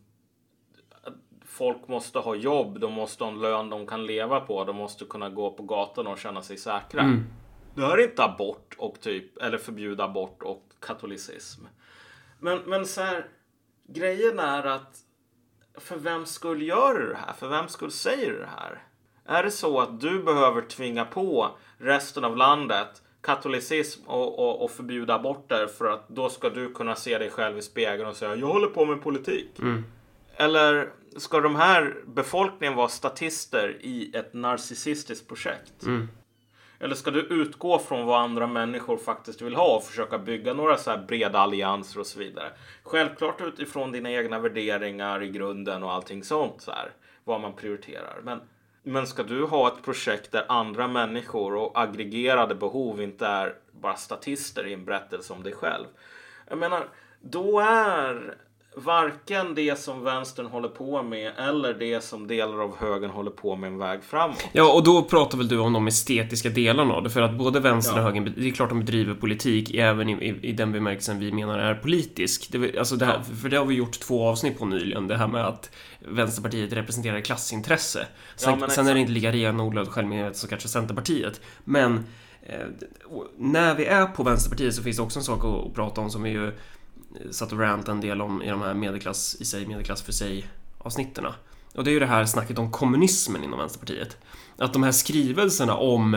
folk måste ha jobb, de måste ha en lön de kan leva på, de måste kunna gå på gatan och känna sig säkra. Mm. Det är inte abort och typ, eller förbjuda abort och katolicism. Men, men så här, grejen är att för vem skull gör du det här? För vem skull säger du det här? Är det så att du behöver tvinga på resten av landet katolicism och, och, och, förbjuda aborter för att då ska du kunna se dig själv i spegeln och säga jag håller på med politik. Mm. Eller ska de här befolkningen vara statister i ett narcissistiskt projekt? Mm. Eller ska du utgå från vad andra människor faktiskt vill ha och försöka bygga några så här breda allianser och så vidare? Självklart utifrån dina egna värderingar i grunden och allting sånt så här. Vad man prioriterar. Men men ska du ha ett projekt där andra människor och aggregerade behov inte är bara statister i en berättelse om dig själv. Jag menar, då är varken det som vänstern håller på med eller det som delar av högern håller på med en väg framåt. Ja, och då pratar väl du om de estetiska delarna av det, för att både vänstern ja. och högern, det är klart de bedriver politik även i, i, i den bemärkelsen vi menar är politisk. Det, alltså det här, ja. För det har vi gjort två avsnitt på nyligen, det här med att Vänsterpartiet representerar klassintresse. Sen, ja, sen är det inte lika renodlad självmedvetet som kanske Centerpartiet, men eh, när vi är på Vänsterpartiet så finns det också en sak att prata om som är ju satt och rantade en del om i de här medelklass i sig, medelklass för sig avsnitterna. Och det är ju det här snacket om kommunismen inom Vänsterpartiet. Att de här skrivelserna om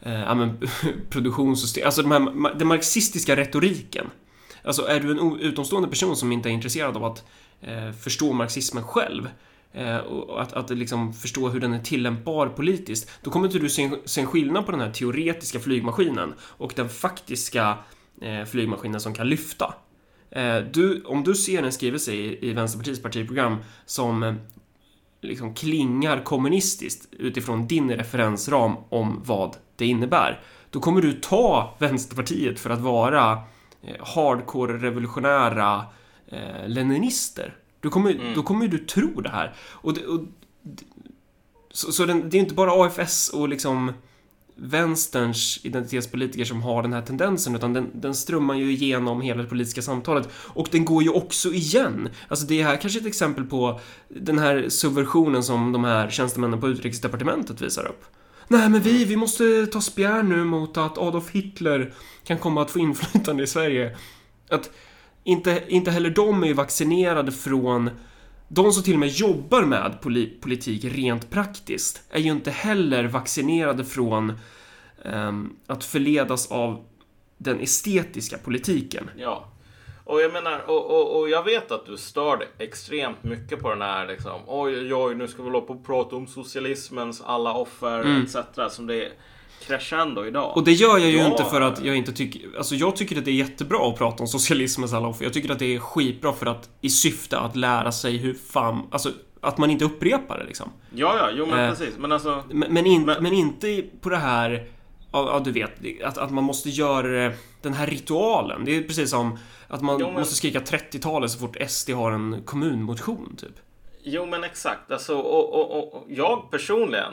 eh, amen, produktionssystem, alltså de här, den marxistiska retoriken. Alltså är du en utomstående person som inte är intresserad av att eh, förstå marxismen själv eh, och att, att liksom förstå hur den är tillämpbar politiskt, då kommer inte du se, se en skillnad på den här teoretiska flygmaskinen och den faktiska eh, flygmaskinen som kan lyfta. Eh, du, om du ser en skrivelse i, i Vänsterpartiets partiprogram som eh, liksom klingar kommunistiskt utifrån din referensram om vad det innebär, då kommer du ta Vänsterpartiet för att vara eh, hardcore revolutionära eh, leninister. Du kommer, mm. Då kommer du tro det här. Och, det, och så, så den, det är inte bara AFS och liksom vänsterns identitetspolitiker som har den här tendensen utan den, den strömmar ju igenom hela det politiska samtalet och den går ju också igen. Alltså det här kanske är ett exempel på den här subversionen som de här tjänstemännen på utrikesdepartementet visar upp. Nej men vi, vi måste ta spjärn nu mot att Adolf Hitler kan komma att få inflytande i Sverige. Att inte, inte heller de är ju vaccinerade från de som till och med jobbar med politik rent praktiskt är ju inte heller vaccinerade från um, att förledas av den estetiska politiken. Ja. Och jag menar, och, och, och jag vet att du stör extremt mycket på den här liksom. Oj, oj, nu ska vi hålla på och prata om socialismens alla offer mm. etc. Som det är crescendo idag. Och det gör jag ju ja. inte för att jag inte tycker... Alltså jag tycker att det är jättebra att prata om socialismens alla offer. Jag tycker att det är skitbra för att i syfte att lära sig hur fan... Alltså att man inte upprepar det liksom. Ja, ja, jo men eh, precis. Men alltså... Men, men, in, men... men inte på det här... Ja, du vet, att, att man måste göra den här ritualen. Det är precis som att man jo, men... måste skrika 30-talet så fort SD har en kommunmotion, typ. Jo, men exakt. Alltså, och, och, och jag personligen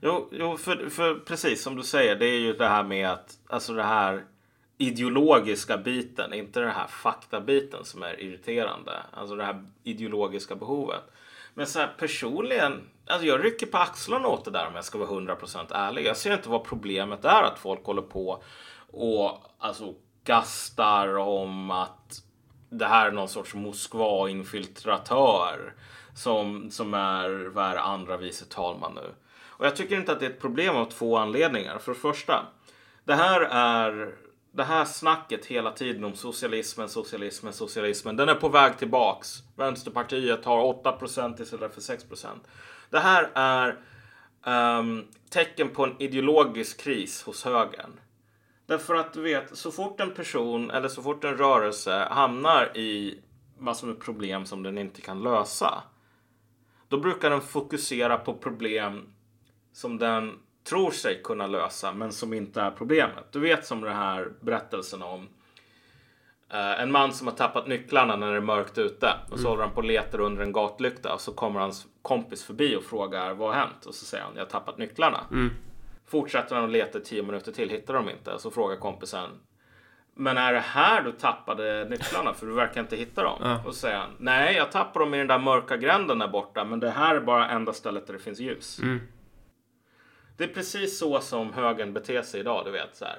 Jo, jo för, för precis som du säger, det är ju det här med att alltså det här ideologiska biten, inte den här faktabiten som är irriterande. Alltså det här ideologiska behovet. Men så här, personligen, alltså jag rycker på axlarna åt det där om jag ska vara 100% ärlig. Jag ser inte vad problemet är att folk håller på och alltså gastar om att det här är någon sorts Moskva-infiltratör som, som är, vad är andra vice talman nu. Och jag tycker inte att det är ett problem av två anledningar. För det första, det här är det här snacket hela tiden om socialismen, socialismen, socialismen. Den är på väg tillbaks. Vänsterpartiet har 8% istället för 6% Det här är um, tecken på en ideologisk kris hos högern. Därför att du vet, så fort en person eller så fort en rörelse hamnar i massor med problem som den inte kan lösa. Då brukar den fokusera på problem som den tror sig kunna lösa men som inte är problemet. Du vet som den här berättelsen om Eh, en man som har tappat nycklarna när det är mörkt ute. Och så håller han på och letar under en gatlykta. Och så kommer hans kompis förbi och frågar vad har hänt? Och så säger han jag har tappat nycklarna. Fortsätter han att leta tio minuter till, hittar de inte. Och så frågar kompisen men är det här du tappade nycklarna? För du verkar inte hitta dem. Ja. Och så säger han nej, jag tappade dem i den där mörka gränden där borta. Men det här är bara enda stället där det finns ljus. Mm. Det är precis så som högern beter sig idag, du vet så här.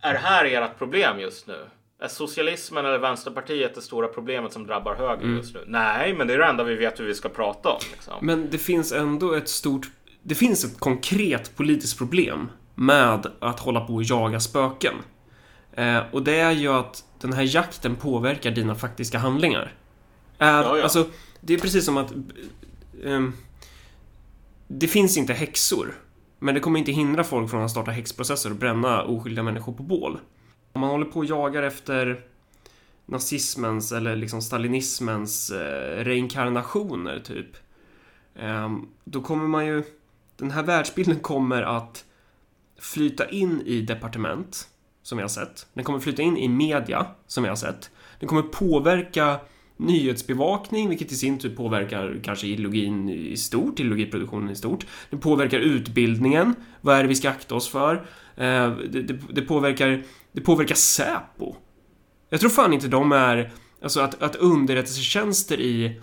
Är det här ert problem just nu? Är socialismen eller Vänsterpartiet det stora problemet som drabbar högern Mm. just nu? Nej, men det är det enda vi vet hur vi ska prata om. Liksom. Men det finns ändå ett stort... Det finns ett konkret politiskt problem med att hålla på och jaga spöken. Eh, och det är ju att den här jakten påverkar dina faktiska handlingar. Är, Ja, ja. Alltså, det är precis som att... ehm, det finns inte häxor. Men det kommer inte hindra folk från att starta häxprocesser och bränna oskyldiga människor på bål. Om man håller på och jagar efter nazismens eller liksom stalinismens eh, reinkarnationer typ. Ehm, då kommer man ju... Den här världsbilden kommer att flyta in i departement, som vi har sett. Den kommer flyta in i media, som vi har sett. Den kommer påverka nyhetsbevakning, vilket i sin tur påverkar kanske ideologin i stort, ideologiproduktionen i stort. Det påverkar utbildningen. Vad är det vi ska akta oss för? Eh, det, det, det, påverkar, det påverkar Säpo. Jag tror fan inte de är... Alltså att, att underrättelsetjänster i,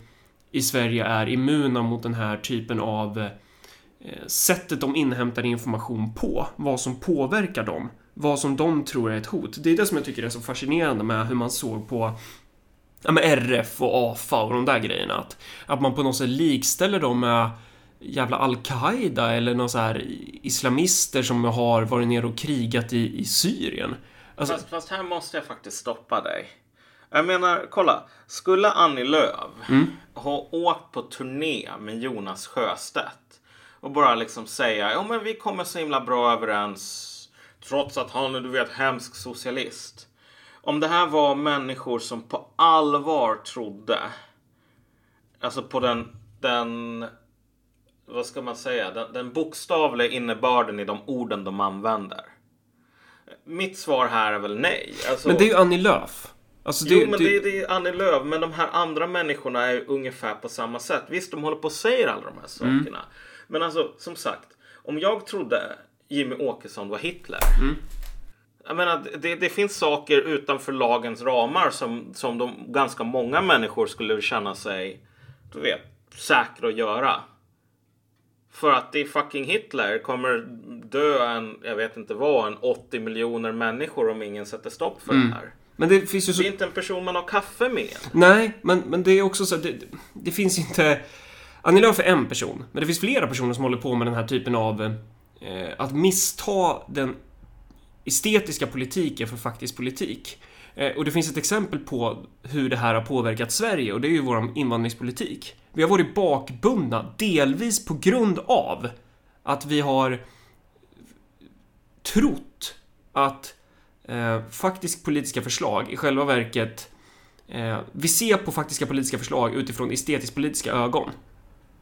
i Sverige är immuna mot den här typen av eh, sättet de inhämtar information på. Vad som påverkar dem. Vad som de tror är ett hot. Det är det som jag tycker är så fascinerande med hur man såg på ja, med RF och AFA och de där grejerna. Att, att man på något sätt likställer dem med jävla Al-Qaida eller någon så här islamister som har varit ner och krigat i, i Syrien. Alltså, Fast, fast här måste jag faktiskt stoppa dig. Jag menar, kolla. Skulle Annie Lööf Mm. ha åkt på turné med Jonas Sjöstedt och bara liksom säga ja men vi kommer så himla bra överens trots att han är du vet hemsk socialist. Om det här var människor som på allvar trodde alltså på den, den vad ska man säga, den, den bokstavliga innebörden i de orden de använder. Mitt svar här är väl nej. Alltså, men det är ju Annie Lööf. Alltså, det, jo, men det, det, är Annie Lööf. Men de här andra människorna är ungefär på samma sätt. Visst, de håller på och säger alla de här Mm. sakerna. Men alltså, som sagt. Om jag trodde Jimmy Åkesson var Hitler. Mm. Jag menar, det, det finns saker utanför lagens ramar som, som de, ganska många människor skulle känna sig, du vet, säkra att göra. För att det är fucking Hitler kommer dö en, jag vet inte vad, en 80 miljoner människor om ingen sätter stopp för Mm. det här. men det finns ju så... Det är inte en person man har kaffe med. Nej, men, men det är också så det, det finns inte... Annie Lööf är en person, men det finns flera personer som håller på med den här typen av... Eh, att missta den estetiska politiken för faktisk politik. Eh, och det finns ett exempel på hur det här har påverkat Sverige och det är ju vår invandringspolitik. Vi har varit bakbundna, delvis på grund av att vi har trott att eh, faktiskt politiska förslag i själva verket eh, vi ser på faktiska politiska förslag utifrån estetisk-politiska ögon.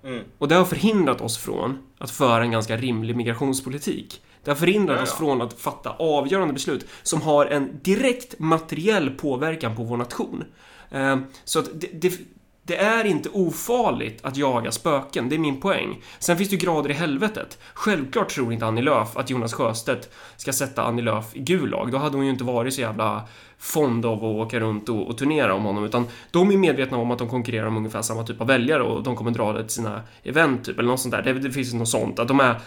Mm. Och det har förhindrat oss från att föra en ganska rimlig migrationspolitik. Det har förhindrat oss från att fatta avgörande beslut som har en direkt materiell påverkan på vår nation. Eh, Så att det, det, det är inte ofarligt att jaga spöken, det är min poäng. Sen finns det ju grader i helvetet. Självklart tror inte Annie Lööf att Jonas Sjöstedt ska sätta Annie Lööf i Gulag. Då hade hon ju inte varit så jävla fond av att åka runt och, och turnera om honom. Utan de är medvetna om att de konkurrerar om ungefär samma typ av väljare och de kommer dra det till sina event typ, eller något sånt där. Det, det finns något sånt. Att de är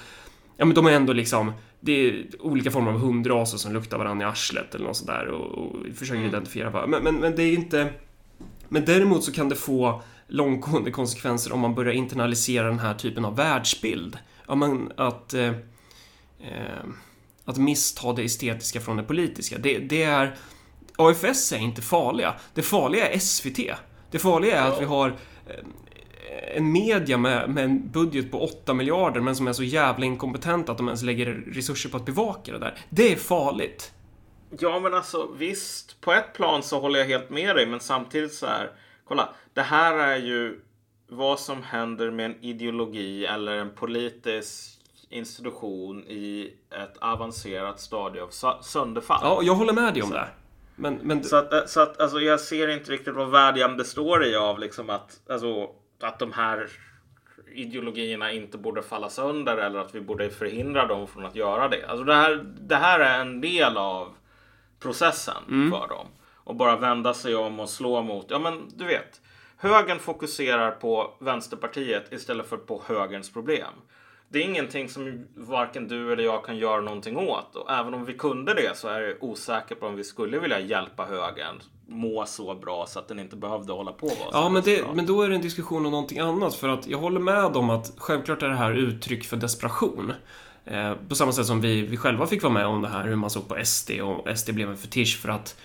Ja men de är ändå liksom Det är olika former av hundraser som luktar varandra i arslet eller något sånt där och, och försöker Mm. identifiera vad men, men, men det är inte Men däremot så kan det få långtgående konsekvenser om man börjar internalisera den här typen av världsbild. Om man, att eh, eh, att missta det estetiska från det politiska. Det, det är AFS är inte farliga. Det farliga är SVT. Det farliga är att vi har eh, en media med, med en budget på 8 miljarder men som är så jävla inkompetent att de ens lägger resurser på att bevaka det där. Det är farligt. Ja, men alltså visst, på ett plan så håller jag helt med dig, men samtidigt så här, kolla, det här är ju vad som händer med en ideologi eller en politisk institution i ett avancerat stadie av sö- sönderfall. Ja, jag håller med dig om det. Men, men... Så att, så att alltså, jag ser inte riktigt vad vädjan består i av liksom att, alltså, att de här ideologierna inte borde falla sönder eller att vi borde förhindra dem från att göra det. Alltså det här, det här är en del av processen Mm. för dem. Och bara vända sig om och slå mot, ja men du vet. Högern fokuserar på Vänsterpartiet istället för på högerns problem. Det är ingenting som varken du eller jag kan göra någonting åt. Och även om vi kunde det så är jag osäker på om vi skulle vilja hjälpa högern må så bra så att den inte behövde hålla på vara Ja, men, det, men då är det en diskussion om någonting annat. För att jag håller med om att självklart är det här uttryck för desperation. Eh, på samma sätt som vi, vi själva fick vara med om det här, hur man såg på SD och SD blev en fetisch för att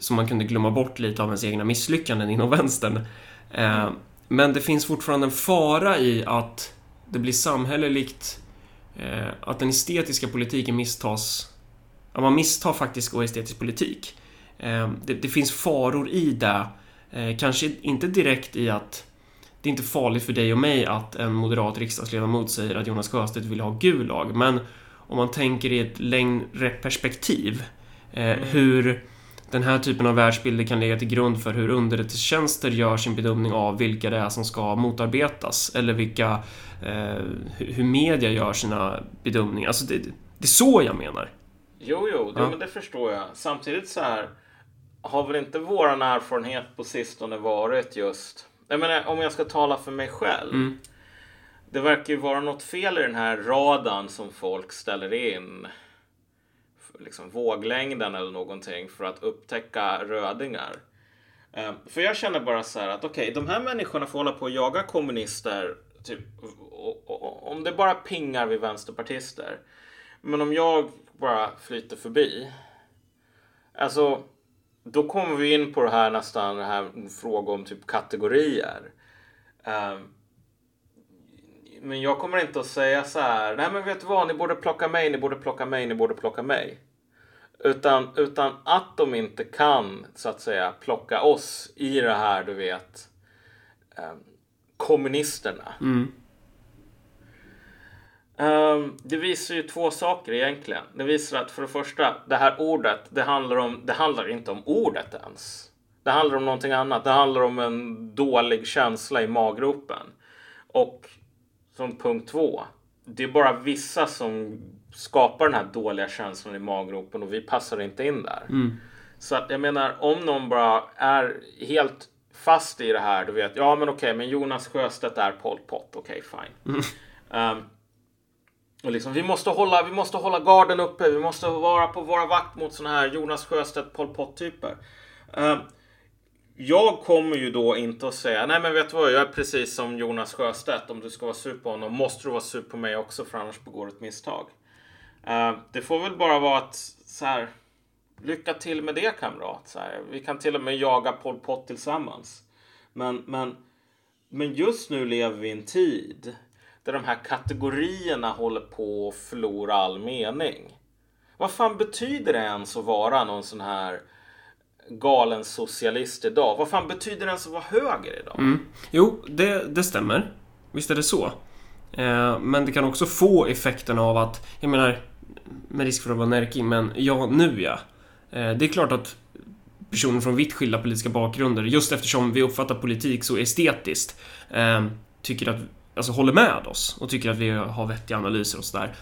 så man kunde glömma bort lite av ens egna misslyckanden inom vänstern. Eh, men det finns fortfarande en fara i att det blir samhälleligt eh, att den estetiska politiken misstas Ja, man misstar faktisk och estetisk politik. Eh, det, det finns faror i det. Eh, kanske inte direkt i att det är inte farligt för dig och mig att en moderat riksdagsledamot säger att Jonas Sjöstedt vill ha Gulag, men om man tänker i ett längre perspektiv eh, hur den här typen av världsbilder kan ligga till grund för hur underrättelsetjänster gör sin bedömning av vilka det är som ska motarbetas eller vilka eh, hur hur media gör sina bedömningar. Alltså det, det är så jag menar. Jo, jo, det, Ja. men det förstår jag. Samtidigt så här har väl inte våran erfarenhet på sistone varit just... Jag menar, om jag ska tala för mig själv. Mm. Det verkar ju vara något fel i den här radan som folk ställer in. Liksom våglängden eller någonting för att upptäcka rödingar. Eh, För jag känner bara så här att okej, de här människorna får hålla på och jaga kommunister. Typ, och, och, och, om det bara pingar vid vänsterpartister. Men om jag bara flyter förbi. Alltså, då kommer vi in på det här nästan, det här fråga om typ kategorier. Ehm, men jag kommer inte att säga så här, nej men vet du vad, ni borde plocka mig, ni borde plocka mig, ni borde plocka mig. Utan, utan att de inte kan, så att säga, plocka oss i det här, du vet, ehm, kommunisterna. Mm. Ehm, det visar ju två saker egentligen. Det visar att för det första, det här ordet, det handlar, om, det handlar inte om ordet ens. Det handlar om någonting annat. Det handlar om en dålig känsla i maggropen. Och som punkt två, det är bara vissa som skapar den här dåliga känslan i maggropen och vi passar inte in där. Så att jag menar, om någon bara är helt fast i det här, du vet, ja men okej, men Jonas Sjöstedt är Pol Pot, okej fine. Ehm, och liksom, vi, måste hålla, vi måste hålla garden uppe. Vi måste vara på våra vakt mot såna här Jonas Sjöstedt, Pol Pot-typer. Uh, jag kommer ju då inte att säga, nej men vet du vad, jag är precis som Jonas Sjöstedt. Om du ska vara sur på honom måste du vara sur på mig också för annars begår du ett misstag. Uh, det får väl bara vara att så här, lycka till med det kamrat. Så här, vi kan till och med jaga Pol Pot tillsammans. Men, men, men just nu lever vi i en tid där de här kategorierna håller på att förlora all mening. Vad fan betyder det ens att vara någon sån här galen socialist idag? Vad fan betyder det ens att vara höger idag? Mm. Jo, det, det stämmer. Visst är det så. Eh, men det kan också få effekten av att, jag menar, med risk för att vara närking, men ja, nu ja. Eh, det är klart att personer från vitt skilda politiska bakgrunder, just eftersom vi uppfattar politik så estetiskt, eh, tycker att, alltså håller med oss och tycker att vi har vettiga analyser och sådär.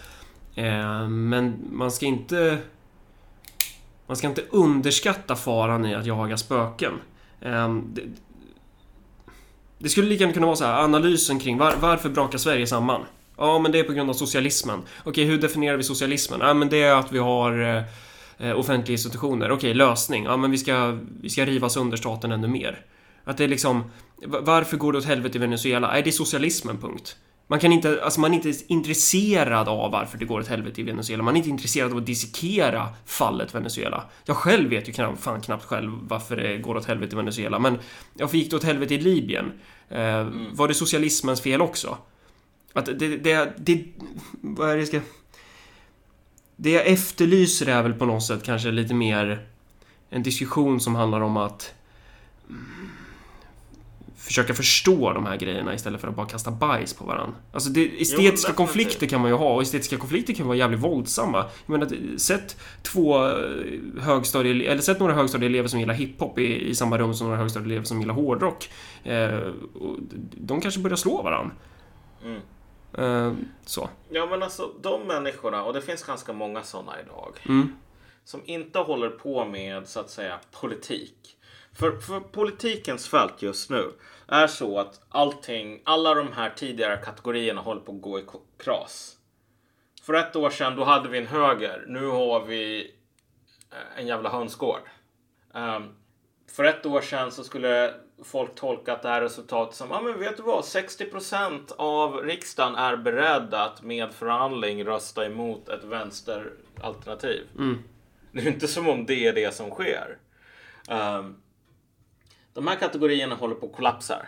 Eh, men man ska inte man ska inte underskatta faran i att jaga spöken. Eh, det, det skulle lika gärna kunna vara så här, analysen kring var, varför brakar Sverige samman? Ja, men det är på grund av socialismen. Okej, hur definierar vi socialismen? Ja, men det är att vi har eh, offentliga institutioner. Okej, lösning. Ja, men vi ska, vi ska riva sönder staten ännu mer. Att det är liksom, va- varför går det åt helvete i Venezuela? Är det är socialismen, punkt. Man kan inte, alltså man är inte intresserad av varför det går åt helvete i Venezuela. Man är inte intresserad av att dissekera fallet Venezuela. Jag själv vet ju knappt, fan knappt själv varför det går åt helvete i Venezuela. Men varför gick det åt helvete i Libyen? Eh, Var det socialismens fel också? Att det, det, det, vad är det jag ska... Det jag efterlyser är väl på något sätt kanske lite mer en diskussion som handlar om att mm, försöka förstå de här grejerna istället för att bara kasta bajs på varandra. Alltså det, estetiska definitivt. konflikter kan man ju ha och estetiska konflikter kan vara jävligt våldsamma. Jag menar, sätt två eh, högstadie... Eller sätt några högstadieelever som gillar hiphop i, i samma rum som några högstadieelever som gillar hårdrock. Eh, de kanske börjar slå varandra. Mm. Eh, så. Ja men alltså de människorna, och det finns ganska många sådana idag. Mm. Som inte håller på med så att säga politik. För, för politikens fält just nu är så att allting, alla de här tidigare kategorierna håller på att gå i kras. För ett år sedan då hade vi en höger, nu har vi eh, en jävla hönsgård. Ehm, för ett år sedan så skulle folk tolka att det här resultatet som, ja men vet du vad, 60% av riksdagen är beredda att med förhandling rösta emot ett vänsteralternativ. Det är inte som om det är det som sker. Ehm, de här kategorierna håller på att kollapsa.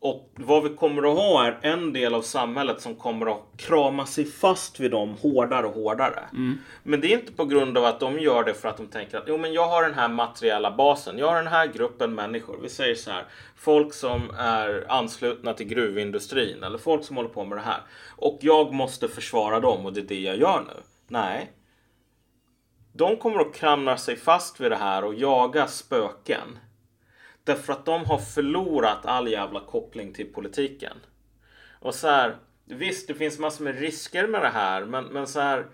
Och vad vi kommer att ha är en del av samhället som kommer att krama sig fast vid dem hårdare och hårdare. Men det är inte på grund av att de gör det för att de tänker att jo, men jag har den här materiella basen. Jag har den här gruppen människor. Vi säger så här. Folk som är anslutna till gruvindustrin eller folk som håller på med det här. Och jag måste försvara dem och det är det jag gör nu. Nej. De kommer att klamra sig fast vid det här och jaga spöken. Därför att de har förlorat all jävla koppling till politiken. Och så här, visst det finns massor med risker med det här, men, men så här.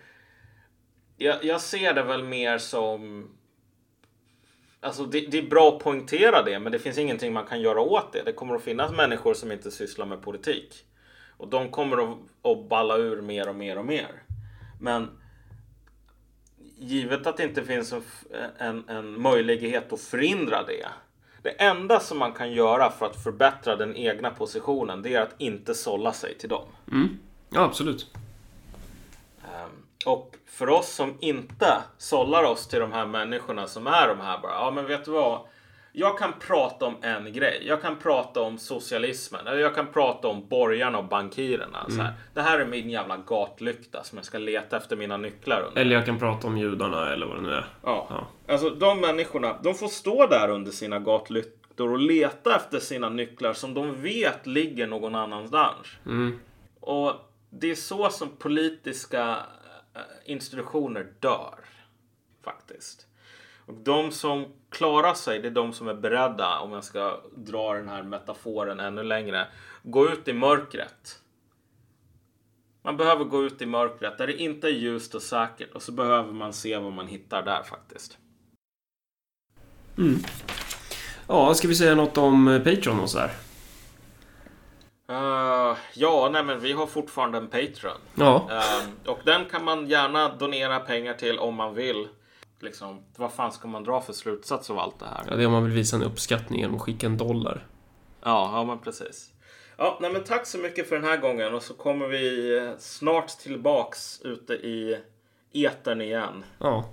Jag, jag ser det väl mer som Alltså det, det är bra att poängtera det, men det finns ingenting man kan göra åt det. Det kommer att finnas människor som inte sysslar med politik. Och de kommer att, att balla ur mer och mer och mer. Men givet att det inte finns en, en, en möjlighet att förhindra det. Det enda som man kan göra för att förbättra den egna positionen, det är att inte sålla sig till dem. Ja, absolut. Ehm, Och för oss som inte sållar oss till de här människorna som är de här bara, ja men vet du vad? Jag kan prata om en grej. Jag kan prata om socialismen. Eller jag kan prata om borgarna och bankirerna. Så här. Det här är min jävla gatlykta som jag ska leta efter mina nycklar under. Eller jag kan prata om judarna eller vad det nu är. Ja. Ja. Alltså de människorna, de får stå där under sina gatlyktor och leta efter sina nycklar som de vet ligger någon annanstans. Mm. Och det är så som politiska eh, institutioner dör. Faktiskt. Och de som klarar sig, det är de som är beredda, om jag ska dra den här metaforen ännu längre, gå ut i mörkret. Man behöver gå ut i mörkret där det inte är ljust och säkert och så behöver man se vad man hittar där faktiskt. Ja, ska vi säga något om eh, Patreon och sådär? Uh, ja, nej men vi har fortfarande en Patreon. Ja. Ehm, och den kan man gärna donera pengar till om man vill. Liksom, vad fan ska man dra för slutsats av allt det här? ja, det är om man vill visa en uppskattning genom att skicka en dollar. Ja, ja men precis. Ja, nej men tack så mycket för den här gången och så kommer vi snart tillbaks ute i etern igen. Ja.